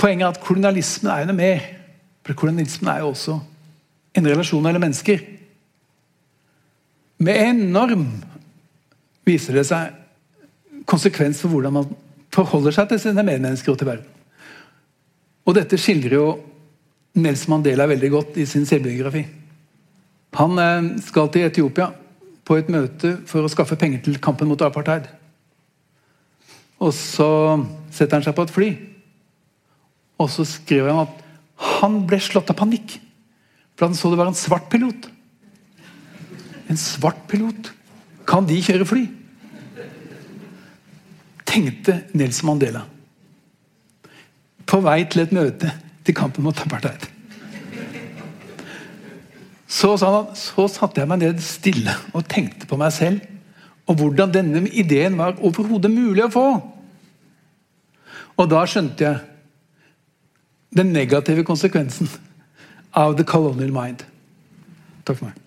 poenget er at kolonialismen er jo noe mer. For kolonialismen er jo også en relasjon mellom mennesker. Med enorm viser det seg konsekvens for hvordan man forholder seg til sine medmennesker og til verden. Og dette skildrer jo Nelson Mandela veldig godt i sin selvbiografi. Han eh, skal til Etiopia på et møte for å skaffe penger til kampen mot apartheid. Og så setter han seg på et fly, og så skriver han at han ble slått av panikk. For han så det var en svart pilot. En svart pilot. Kan de kjøre fly? Tenkte Nelson Mandela. På vei til et møte til kampen mot apartheid. Så, han, så satte jeg meg ned stille og tenkte på meg selv og hvordan denne ideen var overhodet mulig å få. Og da skjønte jeg den negative konsekvensen av the colonial mind. Takk for meg.